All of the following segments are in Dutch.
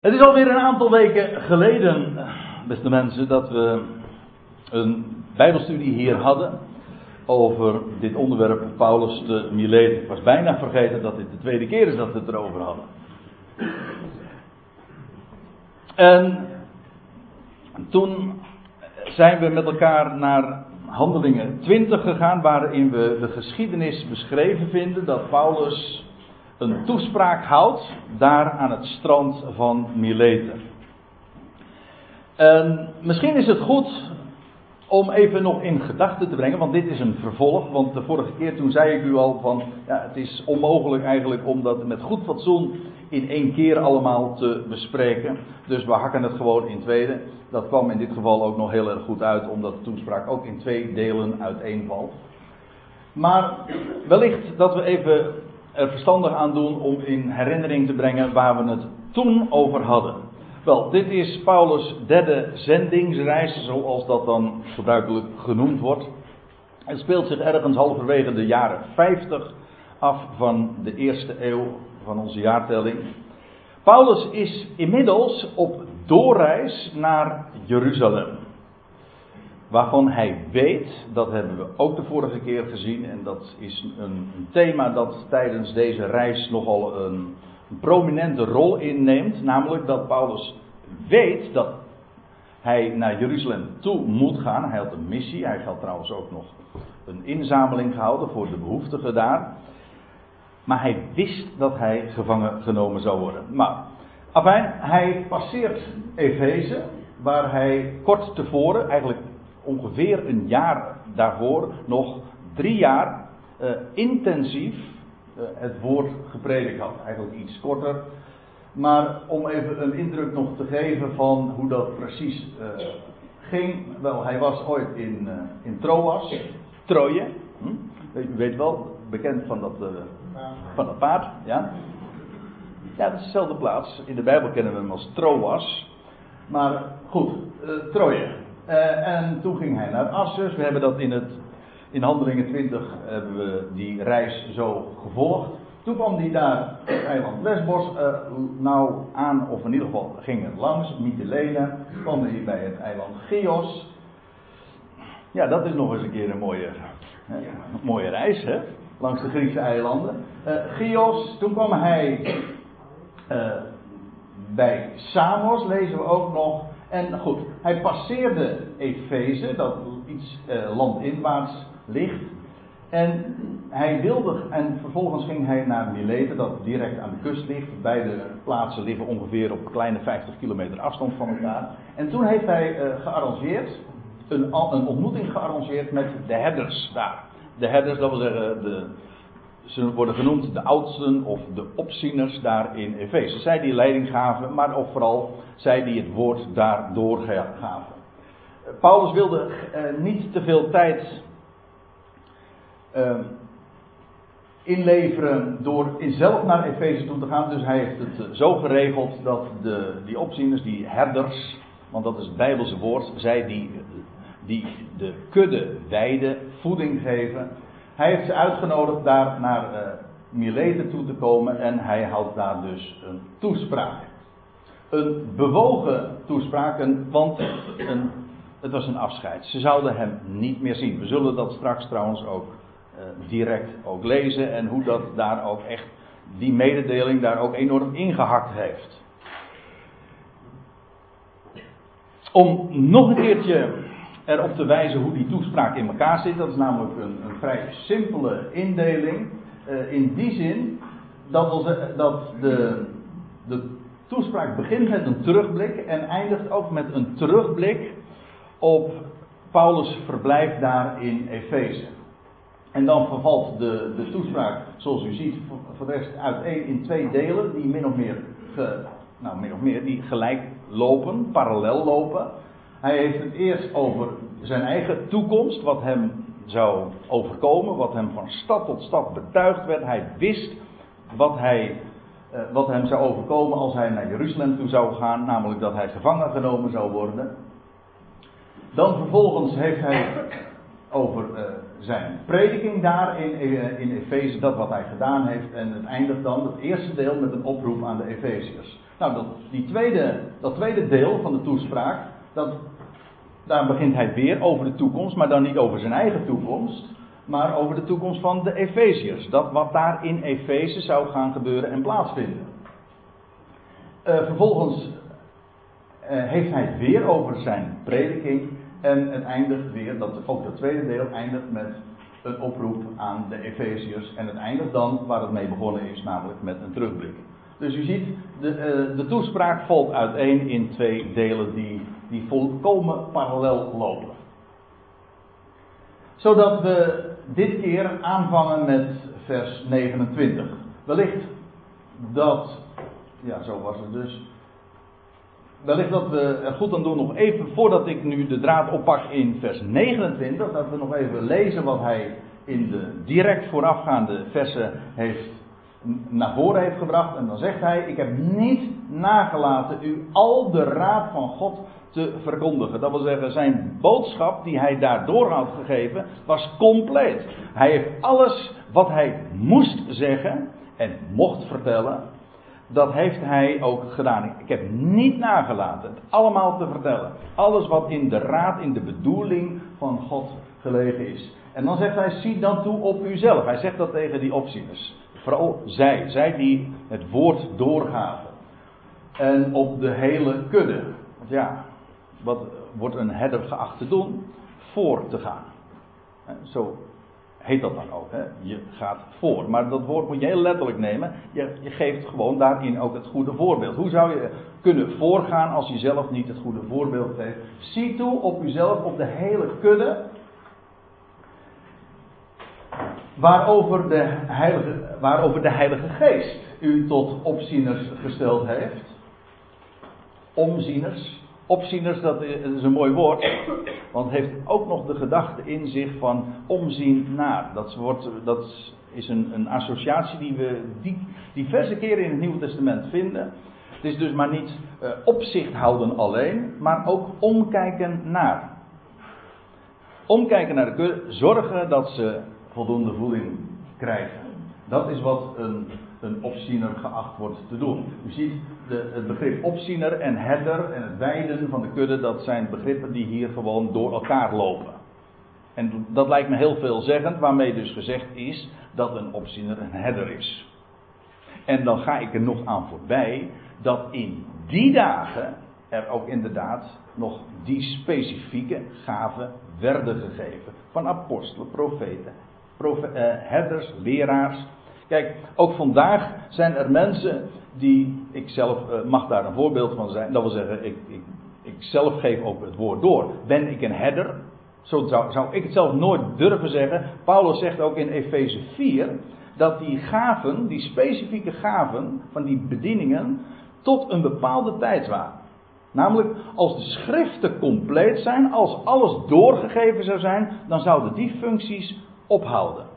Het is alweer een aantal weken geleden, beste mensen, dat we een Bijbelstudie hier hadden over dit onderwerp Paulus de Milet. Ik was bijna vergeten dat dit de tweede keer is dat we het erover hadden. En toen zijn we met elkaar naar Handelingen 20 gegaan, waarin we de geschiedenis beschreven vinden dat Paulus een toespraak houdt daar aan het strand van Mileten. En misschien is het goed om even nog in gedachten te brengen, want dit is een vervolg. Want de vorige keer toen zei ik u al van, ja, het is onmogelijk eigenlijk om dat met goed fatsoen in één keer allemaal te bespreken. Dus we hakken het gewoon in tweede. Dat kwam in dit geval ook nog heel erg goed uit, omdat de toespraak ook in twee delen uiteenvalt. Maar wellicht dat we even er verstandig aan doen om in herinnering te brengen waar we het toen over hadden. Wel, dit is Paulus' derde zendingsreis, zoals dat dan gebruikelijk genoemd wordt. Het speelt zich ergens halverwege de jaren 50 af van de eerste eeuw van onze jaartelling. Paulus is inmiddels op doorreis naar Jeruzalem. Waarvan hij weet, dat hebben we ook de vorige keer gezien, en dat is een, een thema dat tijdens deze reis nogal een, een prominente rol inneemt. Namelijk dat Paulus weet dat hij naar Jeruzalem toe moet gaan. Hij had een missie, hij had trouwens ook nog een inzameling gehouden voor de behoeftigen daar. Maar hij wist dat hij gevangen genomen zou worden. Maar, afijn, hij passeert Efeze, waar hij kort tevoren, eigenlijk ongeveer een jaar daarvoor, nog drie jaar uh, intensief uh, het woord gepredikt had. Eigenlijk iets korter. Maar om even een indruk nog te geven van hoe dat precies uh, ging. Wel, hij was ooit in, in Troas, Troje. Hm? U weet wel, bekend van dat, van dat paard. Ja? ja, dat is dezelfde plaats. In de Bijbel kennen we hem als Troas. Maar goed, Troje. Uh, en toen ging hij naar Assus. We hebben dat in, het, in Handelingen 20 hebben we die reis zo gevolgd. Toen kwam hij daar het eiland Lesbos uh, nou aan, of in ieder geval ging er langs, Mytilene. kwam hij bij het eiland Chios. Ja, dat is nog eens een keer een mooie, uh, mooie reis, hè? Langs de Griekse eilanden. Chios, toen kwam hij bij Samos, lezen we ook nog. En goed, hij passeerde Efeze, dat iets uh, landinwaarts ligt. En hij wilde, en vervolgens ging hij naar Mileten, dat direct aan de kust ligt. Beide plaatsen liggen ongeveer op kleine 50 kilometer afstand van elkaar. En toen heeft hij uh, gearrangeerd, een, een ontmoeting gearrangeerd met de herders daar. De herders, dat wil zeggen de, ze worden genoemd de oudsten of de opzieners daar in Efeze. Zij die leiding gaven, maar ook vooral zij die het woord daar doorgaven. Paulus wilde uh, niet te veel tijd uh, inleveren door zelf naar Efeze toe te gaan. Dus hij heeft het zo geregeld dat de, die opzieners, die herders, want dat is het Bijbelse woord, zij die, die de kudde weiden, voeding geven hij heeft ze uitgenodigd daar naar uh, Mileten toe te komen en hij houdt daar dus een toespraak. Een bewogen toespraak, want een, het was een afscheid. Ze zouden hem niet meer zien. We zullen dat straks trouwens ook uh, direct ook lezen en hoe dat daar ook echt, die mededeling daar ook enorm ingehakt heeft. Om nog een keertje erop te wijzen hoe die toespraak in elkaar zit. Dat is namelijk een, een vrij simpele indeling. Uh, in die zin dat, dat de, de toespraak begint met een terugblik en eindigt ook met een terugblik op Paulus' verblijf daar in Efeze. En dan vervalt de, de toespraak, zoals u ziet, voor de rest uiteen in twee delen die min of meer, nou min of meer, die gelijk lopen, parallel lopen. Hij heeft het eerst over zijn eigen toekomst, wat hem zou overkomen, wat hem van stad tot stad betuigd werd. Hij wist wat, hij, uh, wat hem zou overkomen als hij naar Jeruzalem toe zou gaan, namelijk dat hij gevangen genomen zou worden. Dan vervolgens heeft hij over uh, zijn prediking daar in, in Efeze, dat wat hij gedaan heeft. En het eindigt dan, het eerste deel, met een oproep aan de Efeziërs. Nou, dat, die tweede, dat tweede deel van de toespraak, dat, daar begint hij weer over de toekomst, maar dan niet over zijn eigen toekomst, maar over de toekomst van de Efeziërs. Dat wat daar in Efeze zou gaan gebeuren en plaatsvinden. Uh, vervolgens uh, heeft hij het weer over zijn prediking en het eindigt weer, dat, ook dat tweede deel eindigt met een oproep aan de Efeziërs. En het eindigt dan waar het mee begonnen is, namelijk met een terugblik. Dus u ziet, de, uh, de toespraak valt uiteen in twee delen die, die volkomen parallel lopen. Zodat we dit keer aanvangen met vers 29. Wellicht dat, ja zo was het dus. Wellicht dat we er goed aan doen nog even, voordat ik nu de draad oppak in vers 29, dat we nog even lezen wat hij in de direct voorafgaande versen heeft naar voren heeft gebracht. En dan zegt hij: Ik heb niet nagelaten u al de raad van God te verkondigen. Dat wil zeggen, zijn boodschap die hij daardoor had gegeven, was compleet. Hij heeft alles wat hij moest zeggen en mocht vertellen, dat heeft hij ook gedaan. Ik heb niet nagelaten het allemaal te vertellen. Alles wat in de raad, in de bedoeling van God gelegen is. En dan zegt hij, zie dan toe op uzelf. Hij zegt dat tegen die opzieners. Vooral zij, zij die het woord doorgaven. En op de hele kudde. Want ja, wat wordt een herder geacht te doen? Voor te gaan. Zo heet dat dan ook. Hè? Je gaat voor. Maar dat woord moet je heel letterlijk nemen. Je, je, geeft gewoon daarin ook het goede voorbeeld. Hoe zou je kunnen voorgaan als je zelf niet het goede voorbeeld geeft? Zie toe op uzelf, op de hele kudde. Waarover de Heilige, waarover de Heilige Geest u tot opzieners gesteld heeft. Omzieners. Opzieners, dat is een mooi woord, want heeft ook nog de gedachte in zich van omzien naar. Dat, wordt, dat is een, een associatie die we die, diverse keren in het Nieuwe Testament vinden. Het is dus maar niet uh, opzicht houden alleen, maar ook omkijken naar. Omkijken naar de kudde, zorgen dat ze voldoende voeding krijgen. Dat is wat een een opziener geacht wordt te doen. U ziet de, het begrip opziener en herder en het wijden van de kudde, dat zijn begrippen die hier gewoon door elkaar lopen. En dat lijkt me heel veelzeggend, waarmee dus gezegd is dat een opziener een herder is. En dan ga ik er nog aan voorbij dat in die dagen er ook inderdaad nog die specifieke gaven werden gegeven. Van apostelen, profeten, profe eh, herders, leraars, Kijk, ook vandaag zijn er mensen die, ik zelf uh, mag daar een voorbeeld van zijn, dat wil zeggen, ik, ik, ik zelf geef ook het woord door. Ben ik een herder? Zo zou, zou ik het zelf nooit durven zeggen. Paulus zegt ook in Efeze 4 dat die gaven, die specifieke gaven van die bedieningen, tot een bepaalde tijd waren. Namelijk, als de schriften compleet zijn, als alles doorgegeven zou zijn, dan zouden die functies ophouden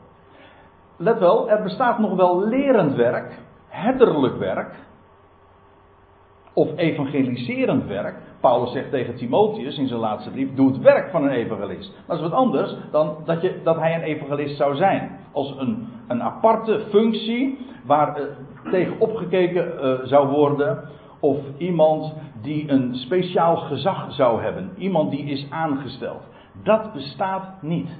let wel, er bestaat nog wel lerend werk, herderlijk werk, of evangeliserend werk. Paulus zegt tegen Timotheus in zijn laatste brief: Doe het werk van een evangelist. Dat is wat anders dan dat, je, dat hij een evangelist zou zijn. Als een, een aparte functie waar uh, tegen opgekeken uh, zou worden. Of iemand die een speciaal gezag zou hebben. Iemand die is aangesteld. Dat bestaat niet.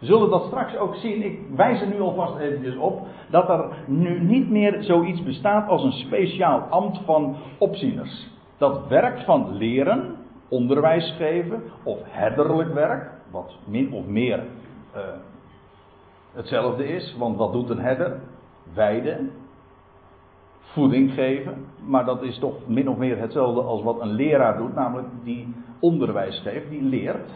Zullen dat straks ook zien. Ik wijs er nu alvast eventjes op. Dat er nu niet meer zoiets bestaat als een speciaal ambt van opzieners. Dat werk van leren, onderwijs geven of herderlijk werk. Wat min of meer uh, hetzelfde is. Want wat doet een herder? Weiden. Voeding geven. Maar dat is toch min of meer hetzelfde als wat een leraar doet. Namelijk die onderwijs geeft, die leert.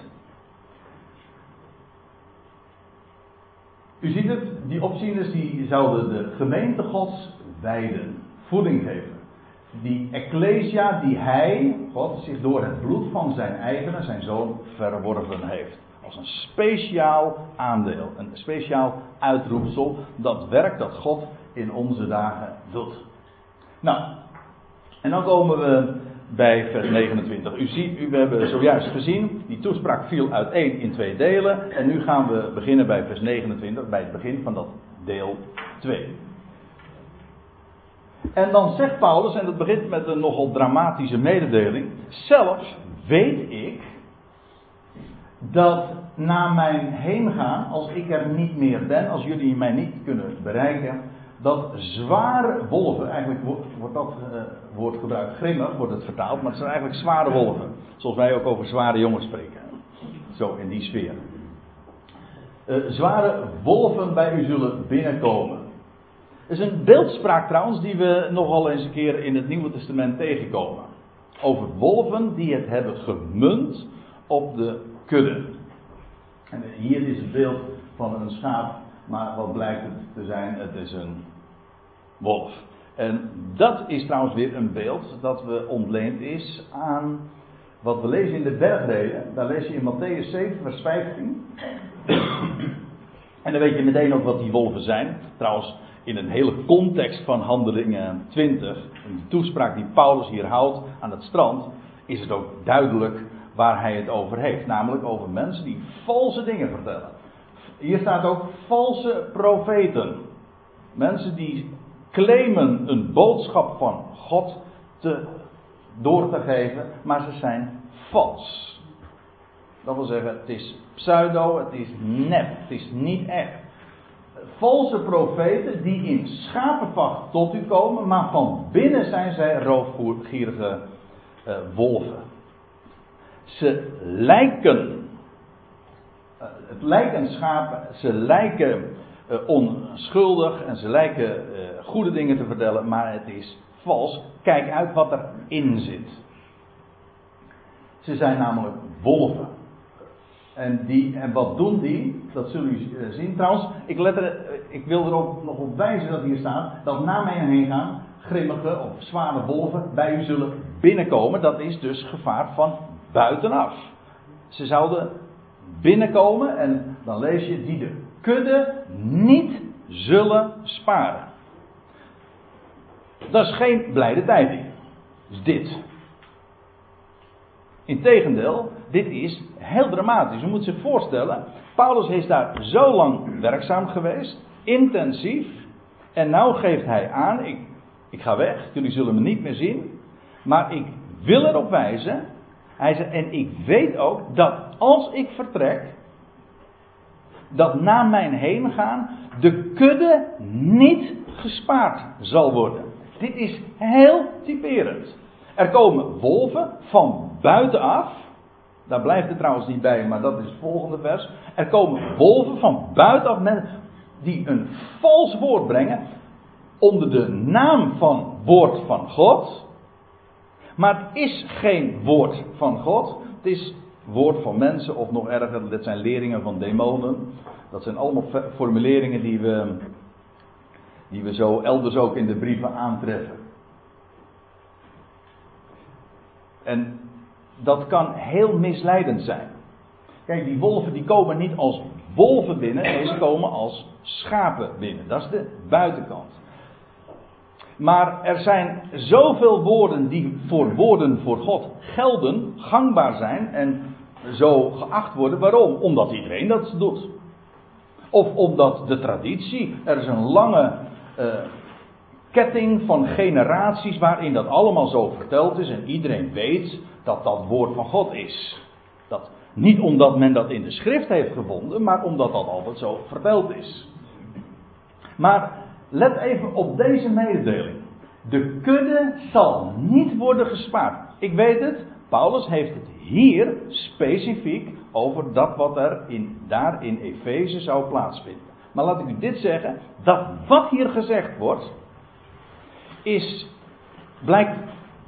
U ziet het, die opzieners die zouden de gemeente gods wijden, voeding geven. Die ecclesia die hij, God, zich door het bloed van zijn eigen, zijn zoon, verworven heeft. Als een speciaal aandeel, een speciaal uitroepsel, dat werk dat God in onze dagen doet. Nou, en dan komen we bij vers 29. U ziet, u, we hebben zojuist gezien, die toespraak viel uiteen in twee delen. En nu gaan we beginnen bij vers 29, bij het begin van dat deel 2. En dan zegt Paulus, en dat begint met een nogal dramatische mededeling. Zelfs weet ik dat na mijn heengaan, als ik er niet meer ben, als jullie mij niet kunnen bereiken, dat zware wolven, eigenlijk wordt dat uh, woord gebruikt, grimmig wordt het vertaald, maar het zijn eigenlijk zware wolven. Zoals wij ook over zware jongens spreken. Zo in die sfeer. Uh, zware wolven bij u zullen binnenkomen. Het is een beeldspraak trouwens die we nogal eens een keer in het Nieuwe Testament tegenkomen. Over wolven die het hebben gemunt op de kudde. En hier is het beeld van een schaap, maar wat blijkt het te zijn? Het is een wolf. En dat is trouwens weer een beeld dat we ontleend is aan wat we lezen in de bergreden. Daar lees je in Matthäus 7, vers 15. en dan weet je meteen ook wat die wolven zijn. Trouwens, in een hele context van handelingen 20, in de toespraak die Paulus hier houdt aan het strand, is het ook duidelijk waar hij het over heeft. Namelijk over mensen die valse dingen vertellen. Hier staat ook valse profeten. Mensen die claimen een boodschap van God te, door te geven, maar ze zijn vals. Dat wil zeggen, het is pseudo, het is nep, het is niet echt. Valse profeten die in schapenvacht tot u komen, maar van binnen zijn zij roofgierige uh, wolven. Ze lijken, uh, het lijken schapen, ze lijken onschuldig en ze lijken goede dingen te vertellen, maar het is vals. Kijk uit wat erin zit. Ze zijn namelijk wolven. En, die, en wat doen die? Dat zullen jullie eh, zien. Trouwens, ik, eh, ik wil er ook nog op wijzen dat hier staat dat na mij heen gaan grimmige of zware wolven bij u zullen binnenkomen. Dat is dus gevaar van buitenaf. Ze zouden binnenkomen en dan lees je die de kudde niet zullen sparen. Dat is geen blijde tijding. Is dit. Integendeel, dit is heel dramatisch. Je moet zich voorstellen, Paulus is daar zo lang werkzaam geweest, intensief, en nou geeft hij aan, ik, ik ga weg, jullie zullen me niet meer zien, maar ik wil erop wijzen, hij zegt, en ik weet ook dat als ik vertrek, dat na mijn heen gaan de kudde niet gespaard zal worden. Dit is heel typerend. Er komen wolven van buitenaf. Daar blijft het trouwens niet bij, maar dat is het volgende vers. Er komen wolven van buitenaf die een vals woord brengen onder de naam van woord van God. Maar het is geen woord van God. Het is woord van mensen of nog erger, dit zijn leringen van demonen. Dat zijn allemaal formuleringen die we, die we zo elders ook in de brieven aantreffen. En dat kan heel misleidend zijn. Kijk, die wolven die komen niet als wolven binnen, nee, ze komen als schapen binnen. Dat is de buitenkant. Maar er zijn zoveel woorden die voor woorden voor God gelden, gangbaar zijn en zo geacht worden. Waarom? Omdat iedereen dat doet. Of omdat de traditie, er is een lange uh, ketting van generaties waarin dat allemaal zo verteld is en iedereen weet dat dat woord van God is. Dat, niet omdat men dat in de schrift heeft gevonden, maar omdat dat altijd zo verteld is. Maar let even op deze mededeling. De kudde zal niet worden gespaard. Ik weet het, Paulus heeft het hier specifiek over dat wat er in, daar in Efeze zou plaatsvinden. Maar laat ik u dit zeggen: dat wat hier gezegd wordt, is,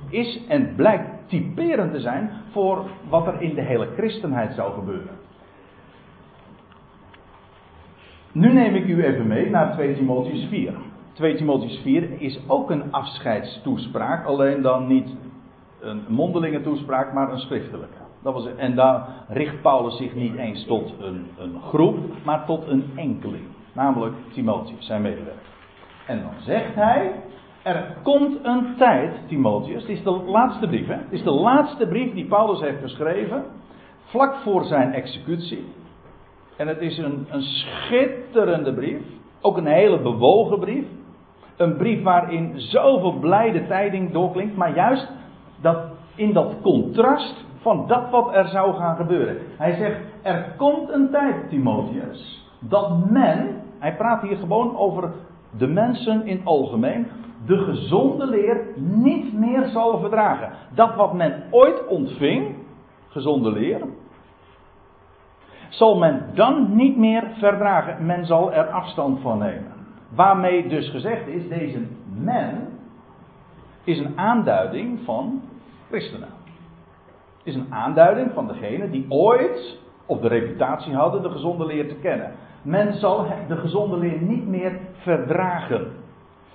is en blijkt typerend te zijn voor wat er in de hele christenheid zou gebeuren. Nu neem ik u even mee naar 2 Timotheus 4. 2 Timotheus 4 is ook een afscheidstoespraak, alleen dan niet een mondelinge toespraak, maar een schriftelijke. Dat was, en daar richt Paulus zich niet eens tot een, een groep, maar tot een enkeling. Namelijk Timotheus, zijn medewerker. En dan zegt hij, er komt een tijd, Timotheus, het is de laatste brief, hè? het is de laatste brief die Paulus heeft geschreven, vlak voor zijn executie. En het is een, schitterende brief, ook een hele bewogen brief. Een brief waarin zoveel blijde tijding doorklinkt, maar juist dat, in dat contrast van dat wat er zou gaan gebeuren. Hij zegt, er komt een tijd, Timotheus, dat men, hij praat hier gewoon over de mensen in het algemeen, de gezonde leer niet meer zal verdragen. Dat wat men ooit ontving, gezonde leer, zal men dan niet meer verdragen. Men zal er afstand van nemen. Waarmee dus gezegd is, deze men is een aanduiding van christenen. Is een aanduiding van degene die ooit of de reputatie hadden de gezonde leer te kennen. Men zal de gezonde leer niet meer verdragen.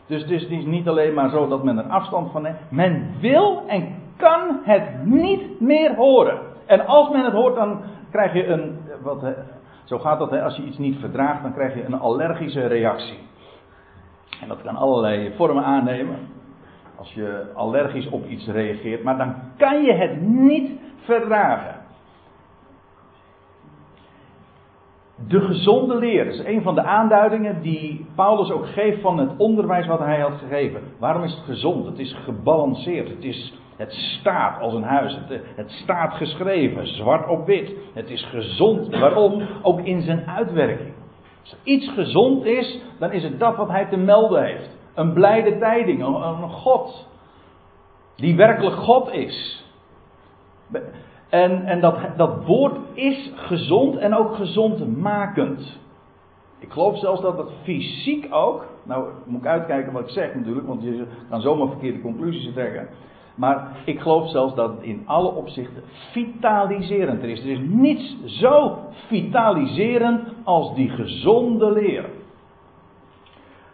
Dus het is niet alleen maar zo dat men er afstand van neemt. Men wil en kan het niet meer horen. En als men het hoort, dan krijg je een. Wat, zo gaat dat, hè, als je iets niet verdraagt, dan krijg je een allergische reactie. En dat kan allerlei vormen aannemen. Als je allergisch op iets reageert, maar dan kan je het niet verdragen. De gezonde leer is een van de aanduidingen die Paulus ook geeft van het onderwijs wat hij had gegeven. Waarom is het gezond? Het is gebalanceerd. Het, is, het staat als een huis. Het, staat geschreven, zwart op wit. Het is gezond. Waarom? Ook in zijn uitwerking. Als iets gezond is, dan is het dat wat hij te melden heeft. Een blijde tijding, een, een God. Die werkelijk God is. En, en dat, dat woord is gezond en ook gezondmakend. Ik geloof zelfs dat het fysiek ook. Nou, moet ik uitkijken wat ik zeg natuurlijk, want je kan zomaar verkeerde conclusies trekken. Maar ik geloof zelfs dat het in alle opzichten vitaliserend is. Er is niets zo vitaliserend als die gezonde leer.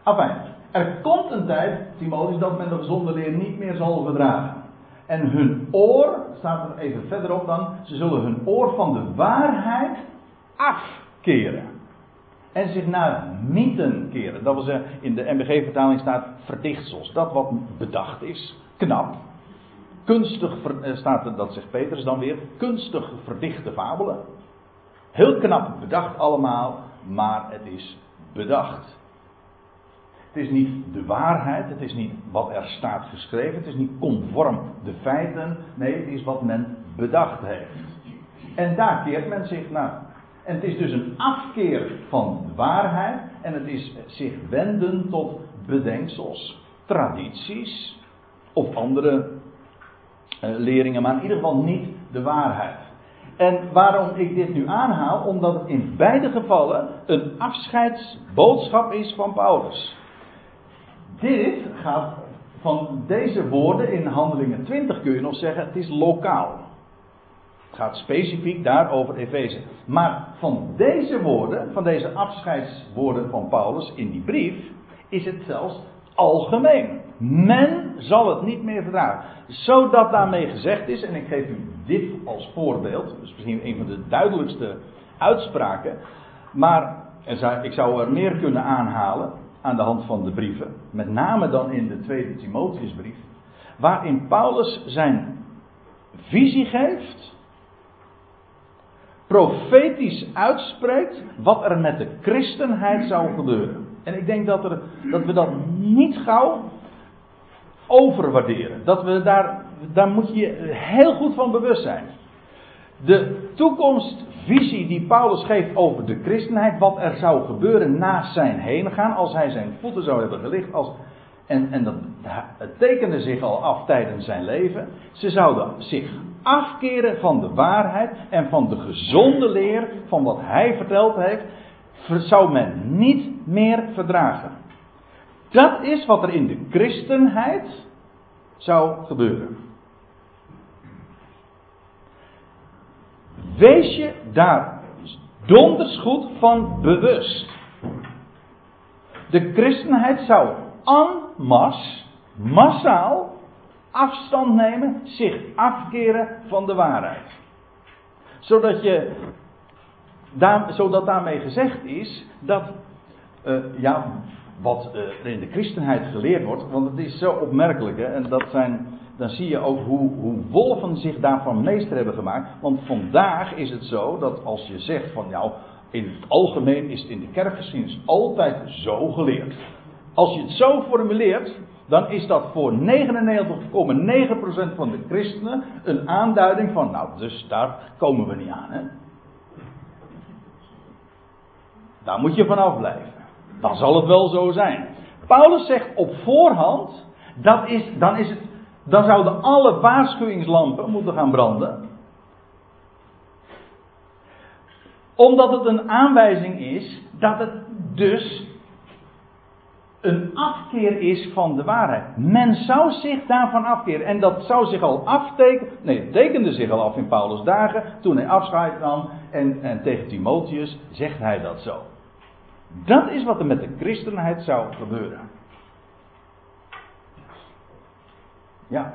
Enfin, er komt een tijd, Timotheus, dat men de gezonde leer niet meer zal verdragen. En hun oor, staat er even verderop dan, ze zullen hun oor van de waarheid afkeren. En zich naar mythen keren. Dat zeggen, in de MBG-vertaling staat verdichtsels. Dat wat bedacht is, knap. Kunstig, eh, staat dat zegt Petrus dan weer, kunstig verdichte fabelen. Heel knap bedacht allemaal, maar het is bedacht. Het is niet de waarheid, het is niet wat er staat geschreven, het is niet conform de feiten. Nee, het is wat men bedacht heeft. En daar keert men zich naar. En het is dus een afkeer van waarheid en het is zich wenden tot bedenksels, tradities of andere leringen, maar in ieder geval niet de waarheid. En waarom ik dit nu aanhaal? Omdat het in beide gevallen een afscheidsboodschap is van Paulus. Dit gaat van deze woorden in Handelingen 20 kun je nog zeggen, het is lokaal. Het gaat specifiek daar over Efeze. Maar van deze woorden, van deze afscheidswoorden van Paulus in die brief, is het zelfs algemeen. Men zal het niet meer verdragen. Zodat daarmee gezegd is, en ik geef u dit als voorbeeld, dus misschien een van de duidelijkste uitspraken, maar ik zou er meer kunnen aanhalen aan de hand van de brieven, met name dan in de tweede Timotheusbrief, waarin Paulus zijn visie geeft, profetisch uitspreekt wat er met de christenheid zou gebeuren. En ik denk dat, er, dat we dat niet gauw overwaarderen. Dat we daar, daar moet je heel goed van bewust zijn. De toekomstvisie die Paulus geeft over de christenheid, wat er zou gebeuren na zijn heen gaan, als hij zijn voeten zou hebben gelicht, als, en, en dat, tekende zich al af tijdens zijn leven. Ze zouden zich afkeren van de waarheid en van de gezonde leer van wat hij verteld heeft, zou men niet meer verdragen. Dat is wat er in de christenheid zou gebeuren. Wees je daar donders goed van bewust. De christenheid zou en masse, massaal afstand nemen, zich afkeren van de waarheid. Zodat je, daar, zodat daarmee gezegd is dat, uh, ja, wat uh, er in de christenheid geleerd wordt, want het is zo opmerkelijk, hè, en dat zijn dan zie je ook hoe, hoe wolven zich daarvan meester hebben gemaakt. Want vandaag is het zo dat als je zegt van nou, in het algemeen is het in de kerkgeschiedenis altijd zo geleerd. als je het zo formuleert, dan is dat voor 99,9% van de christenen een aanduiding van, nou, dus daar komen we niet aan. Hè? Daar moet je vanaf blijven. Dan zal het wel zo zijn. Paulus zegt op voorhand, dat is, dan, is het, dan zouden alle waarschuwingslampen moeten gaan branden. Omdat het een aanwijzing is dat het dus een afkeer is van de waarheid. Men zou zich daarvan afkeren. En dat zou zich al aftekenen. Nee, het tekende zich al af in Paulus' dagen. Toen hij afscheid nam. En, en tegen Timotheus zegt hij dat zo. Dat is wat er met de christenheid zou gebeuren. Ja.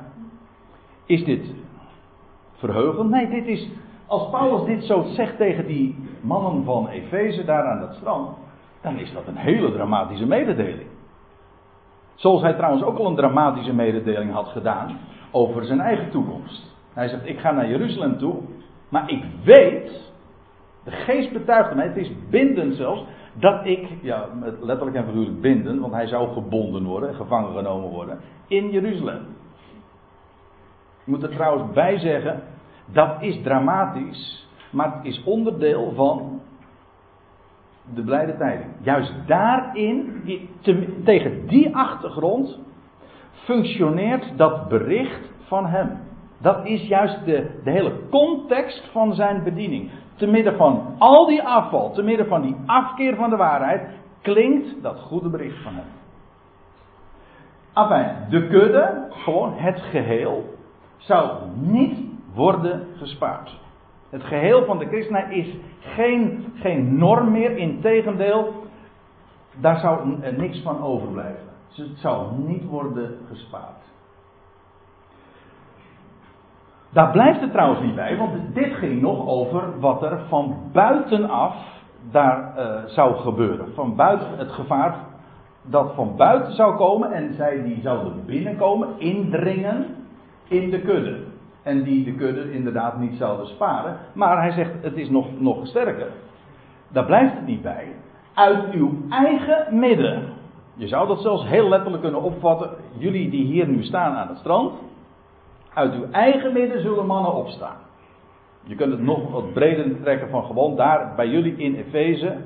Is dit verheugend? Nee, dit is. Als Paulus dit zo zegt tegen die mannen van Efeze daar aan dat strand. Dan is dat een hele dramatische mededeling. Zoals hij trouwens ook al een dramatische mededeling had gedaan over zijn eigen toekomst. Hij zegt: Ik ga naar Jeruzalem toe, maar ik weet, de geest betuigt mij, het is bindend zelfs, dat ik, ja, letterlijk en figuurlijk binden, want hij zou gebonden worden, gevangen genomen worden, in Jeruzalem. Ik moet er trouwens bij zeggen, dat is dramatisch, maar het is onderdeel van de blijde tijding. Juist daarin, tegen die achtergrond, functioneert dat bericht van hem. Dat is juist de, de hele context van zijn bediening. Te midden van al die afval, te midden van die afkeer van de waarheid, klinkt dat goede bericht van hem. Enfin, de kudde, gewoon het geheel, zou niet worden gespaard. Het geheel van de christenheid is geen, geen norm meer, integendeel, daar zou niks van overblijven. Dus het zou niet worden gespaard. Daar blijft het trouwens niet bij, want dit ging nog over wat er van buitenaf daar uh, zou gebeuren. Van buiten het gevaar dat van buiten zou komen en zij die zouden binnenkomen, indringen in de kudde en die de kudde inderdaad niet zouden sparen. Maar hij zegt, het is nog, nog sterker. Daar blijft het niet bij. Uit uw eigen midden. Je zou dat zelfs heel letterlijk kunnen opvatten. Jullie die hier nu staan aan het strand. Uit uw eigen midden zullen mannen opstaan. Je kunt het nog wat breder trekken van gewoon daar bij jullie in Efeze.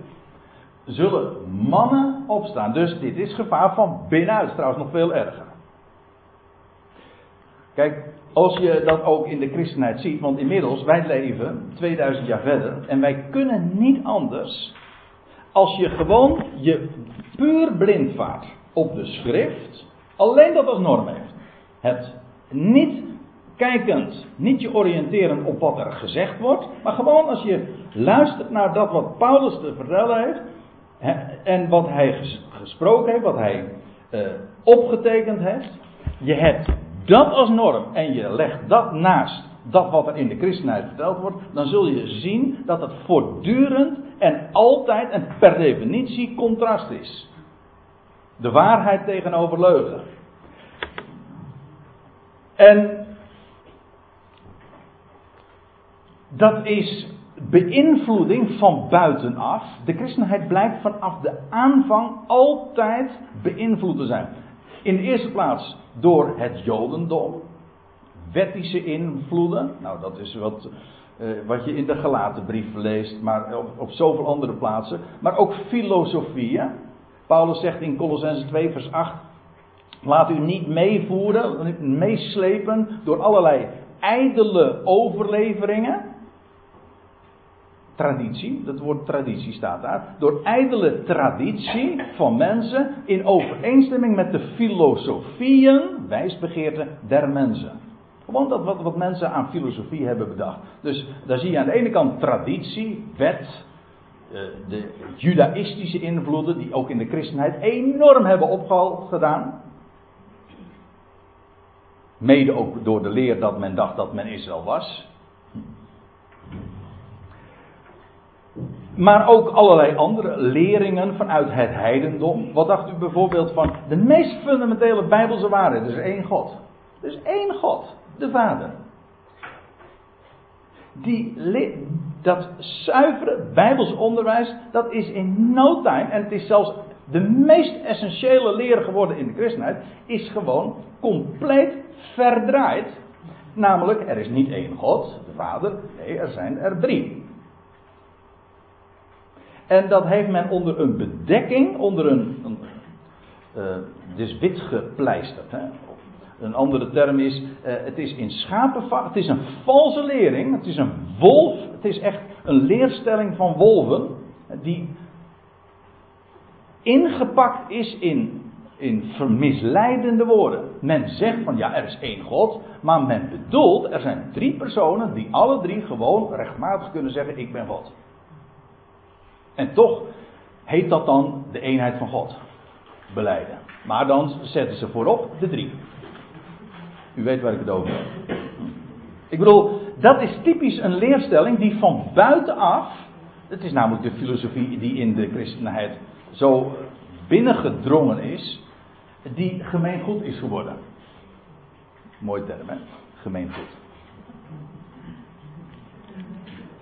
Zullen mannen opstaan. Dus dit is gevaar van binnenuit. Trouwens nog veel erger. Kijk, als je dat ook in de christenheid ziet, want inmiddels, wij leven 2000 jaar verder en wij kunnen niet anders als je gewoon je puur blind vaart op de schrift, alleen dat als norm heeft. Het niet kijkend, niet je oriënteren op wat er gezegd wordt, maar gewoon als je luistert naar dat wat Paulus te vertellen heeft en wat hij gesproken heeft, wat hij uh, opgetekend heeft. Je hebt dat als norm en je legt dat naast dat wat er in de christenheid verteld wordt, dan zul je zien dat het voortdurend en altijd en per definitie contrast is. De waarheid tegenover leugen. En dat is beïnvloeding van buitenaf. De christenheid blijkt vanaf de aanvang altijd beïnvloed te zijn. In de eerste plaats door het Jodendom. Wettische invloeden. Nou, dat is wat, uh, wat je in de gelaten brief leest, maar op, op zoveel andere plaatsen. Maar ook filosofie. Paulus zegt in Colossense 2, vers 8. Laat u niet meevoeren, meeslepen door allerlei ijdele overleveringen traditie, dat woord traditie staat daar, door ijdele traditie van mensen in overeenstemming met de filosofieën, wijsbegeerten der mensen. Gewoon dat wat, wat mensen aan filosofie hebben bedacht. Dus daar zie je aan de ene kant traditie, wet, eh, de judaïstische invloeden die ook in de christenheid enorm hebben opgedaan. Mede ook door de leer dat men dacht dat men Israël was. Maar ook allerlei andere leringen vanuit het heidendom. Wat dacht u bijvoorbeeld van de meest fundamentele Bijbelse waarheid? Er is één God. Er is één God, de Vader. Die, dat zuivere Bijbels onderwijs, dat is in no time, en het is zelfs de meest essentiële leer geworden in de christenheid, is gewoon compleet verdraaid. Namelijk, er is niet één God, de Vader, nee, er zijn er drie. En dat heeft men onder een bedekking, onder een, een uh, dus wit gepleisterd. Hè? Een andere term is, uh, het is in schapenvacht, het is een valse lering, het is een wolf, het is echt een leerstelling van wolven, die ingepakt is in, in vermisleidende woorden. Men zegt van ja, er is één God, maar men bedoelt, er zijn drie personen die alle drie gewoon rechtmatig kunnen zeggen, ik ben God. En toch heet dat dan de eenheid van God. Beleiden. Maar dan zetten ze voorop de drie. U weet waar ik het over heb. Ik bedoel, dat is typisch een leerstelling die van buitenaf. Het is namelijk de filosofie die in de christenheid zo binnengedrongen is. Die gemeengoed is geworden. Mooi term, hè? Gemeengoed.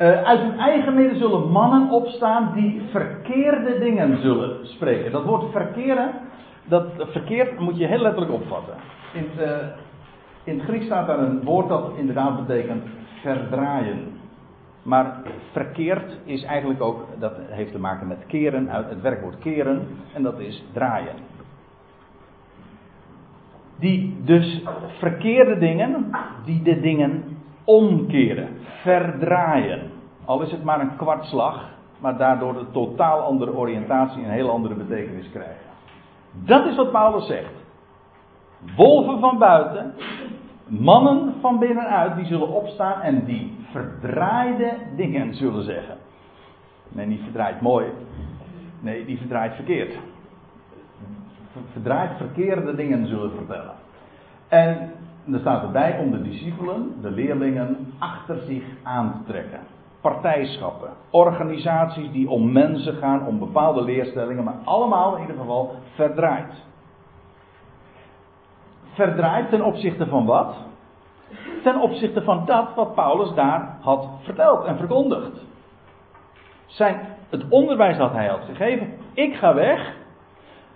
Uh, uit hun eigen midden zullen mannen opstaan die verkeerde dingen zullen spreken. Dat woord verkeren, dat verkeerd moet je heel letterlijk opvatten. In het, uh, in het Grieks staat daar een woord dat inderdaad betekent verdraaien. Maar verkeerd is eigenlijk ook, dat heeft te maken met keren, het werkwoord keren, en dat is draaien. Die dus verkeerde dingen, die de dingen omkeren, verdraaien. Al is het maar een kwartslag, maar daardoor een totaal andere oriëntatie en een heel andere betekenis krijgen. Dat is wat Paulus zegt. Wolven van buiten, mannen van binnenuit, die zullen opstaan en die verdraaide dingen zullen zeggen. Nee, niet verdraaid mooi. Nee, die verdraaid verkeerd. Verdraaid verkeerde dingen zullen vertellen. En er staat erbij om de discipelen, de leerlingen, achter zich aan te trekken. Partijschappen, organisaties die om mensen gaan, om bepaalde leerstellingen, maar allemaal in ieder geval verdraaid. Verdraaid ten opzichte van wat? Ten opzichte van dat wat Paulus daar had verteld en verkondigd. Zijn, het onderwijs dat hij had gegeven, ik ga weg.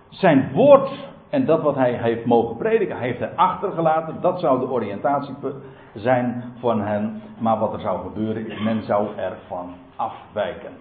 Zijn woord en dat wat hij heeft mogen prediken, heeft hij achtergelaten. Dat zou de oriëntatie zijn van hen. Maar wat er zou gebeuren, is men zou ervan afwijken.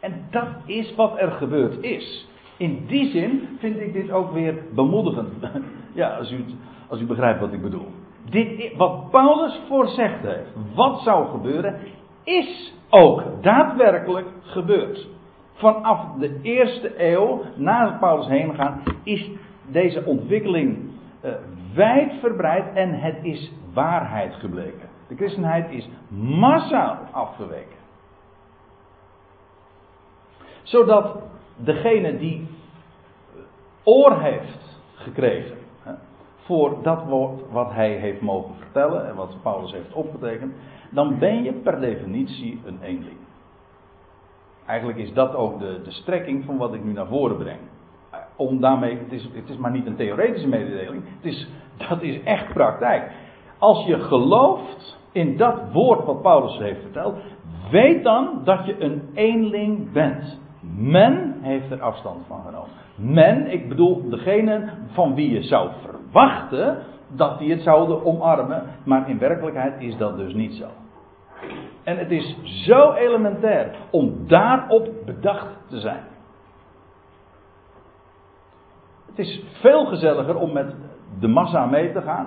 En dat is wat er gebeurd is. In die zin vind ik dit ook weer bemoedigend. Ja, als u, als u begrijpt wat ik bedoel. Dit, wat Paulus voorzegd heeft, wat zou gebeuren, is ook daadwerkelijk gebeurd. Vanaf de eerste eeuw, na Paulus heen gaan, is deze ontwikkeling uh, wijd verbreid en het is waarheid gebleken. De christenheid is massaal afgeweken. Zodat degene die oor heeft gekregen hè, voor dat woord wat hij heeft mogen vertellen en wat Paulus heeft opgetekend, dan ben je per definitie een eenling. Eigenlijk is dat ook de, de strekking van wat ik nu naar voren breng om daarmee, het is, het is maar niet een theoretische mededeling, het is, dat is echt praktijk. Als je gelooft in dat woord wat Paulus heeft verteld, weet dan dat je een eenling bent. Men heeft er afstand van genomen. Men, ik bedoel degene van wie je zou verwachten dat die het zouden omarmen, maar in werkelijkheid is dat dus niet zo. En het is zo elementair om daarop bedacht te zijn. Het is veel gezelliger om met de massa mee te gaan.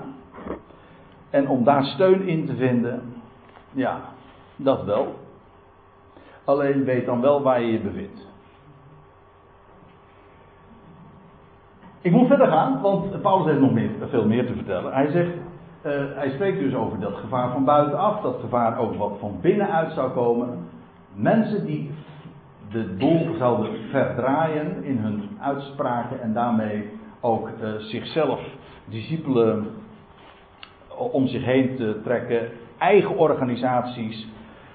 En om daar steun in te vinden. Ja, dat wel. Alleen weet dan wel waar je je bevindt. Ik moet verder gaan, want Paulus heeft nog meer, veel meer te vertellen. Hij zegt, uh, hij spreekt dus over dat gevaar van buitenaf, dat gevaar ook wat van binnenuit zou komen. Mensen die de boel zouden verdraaien in hun uitspraken en daarmee ook uh, zichzelf, discipelen, om zich heen te trekken, eigen organisaties.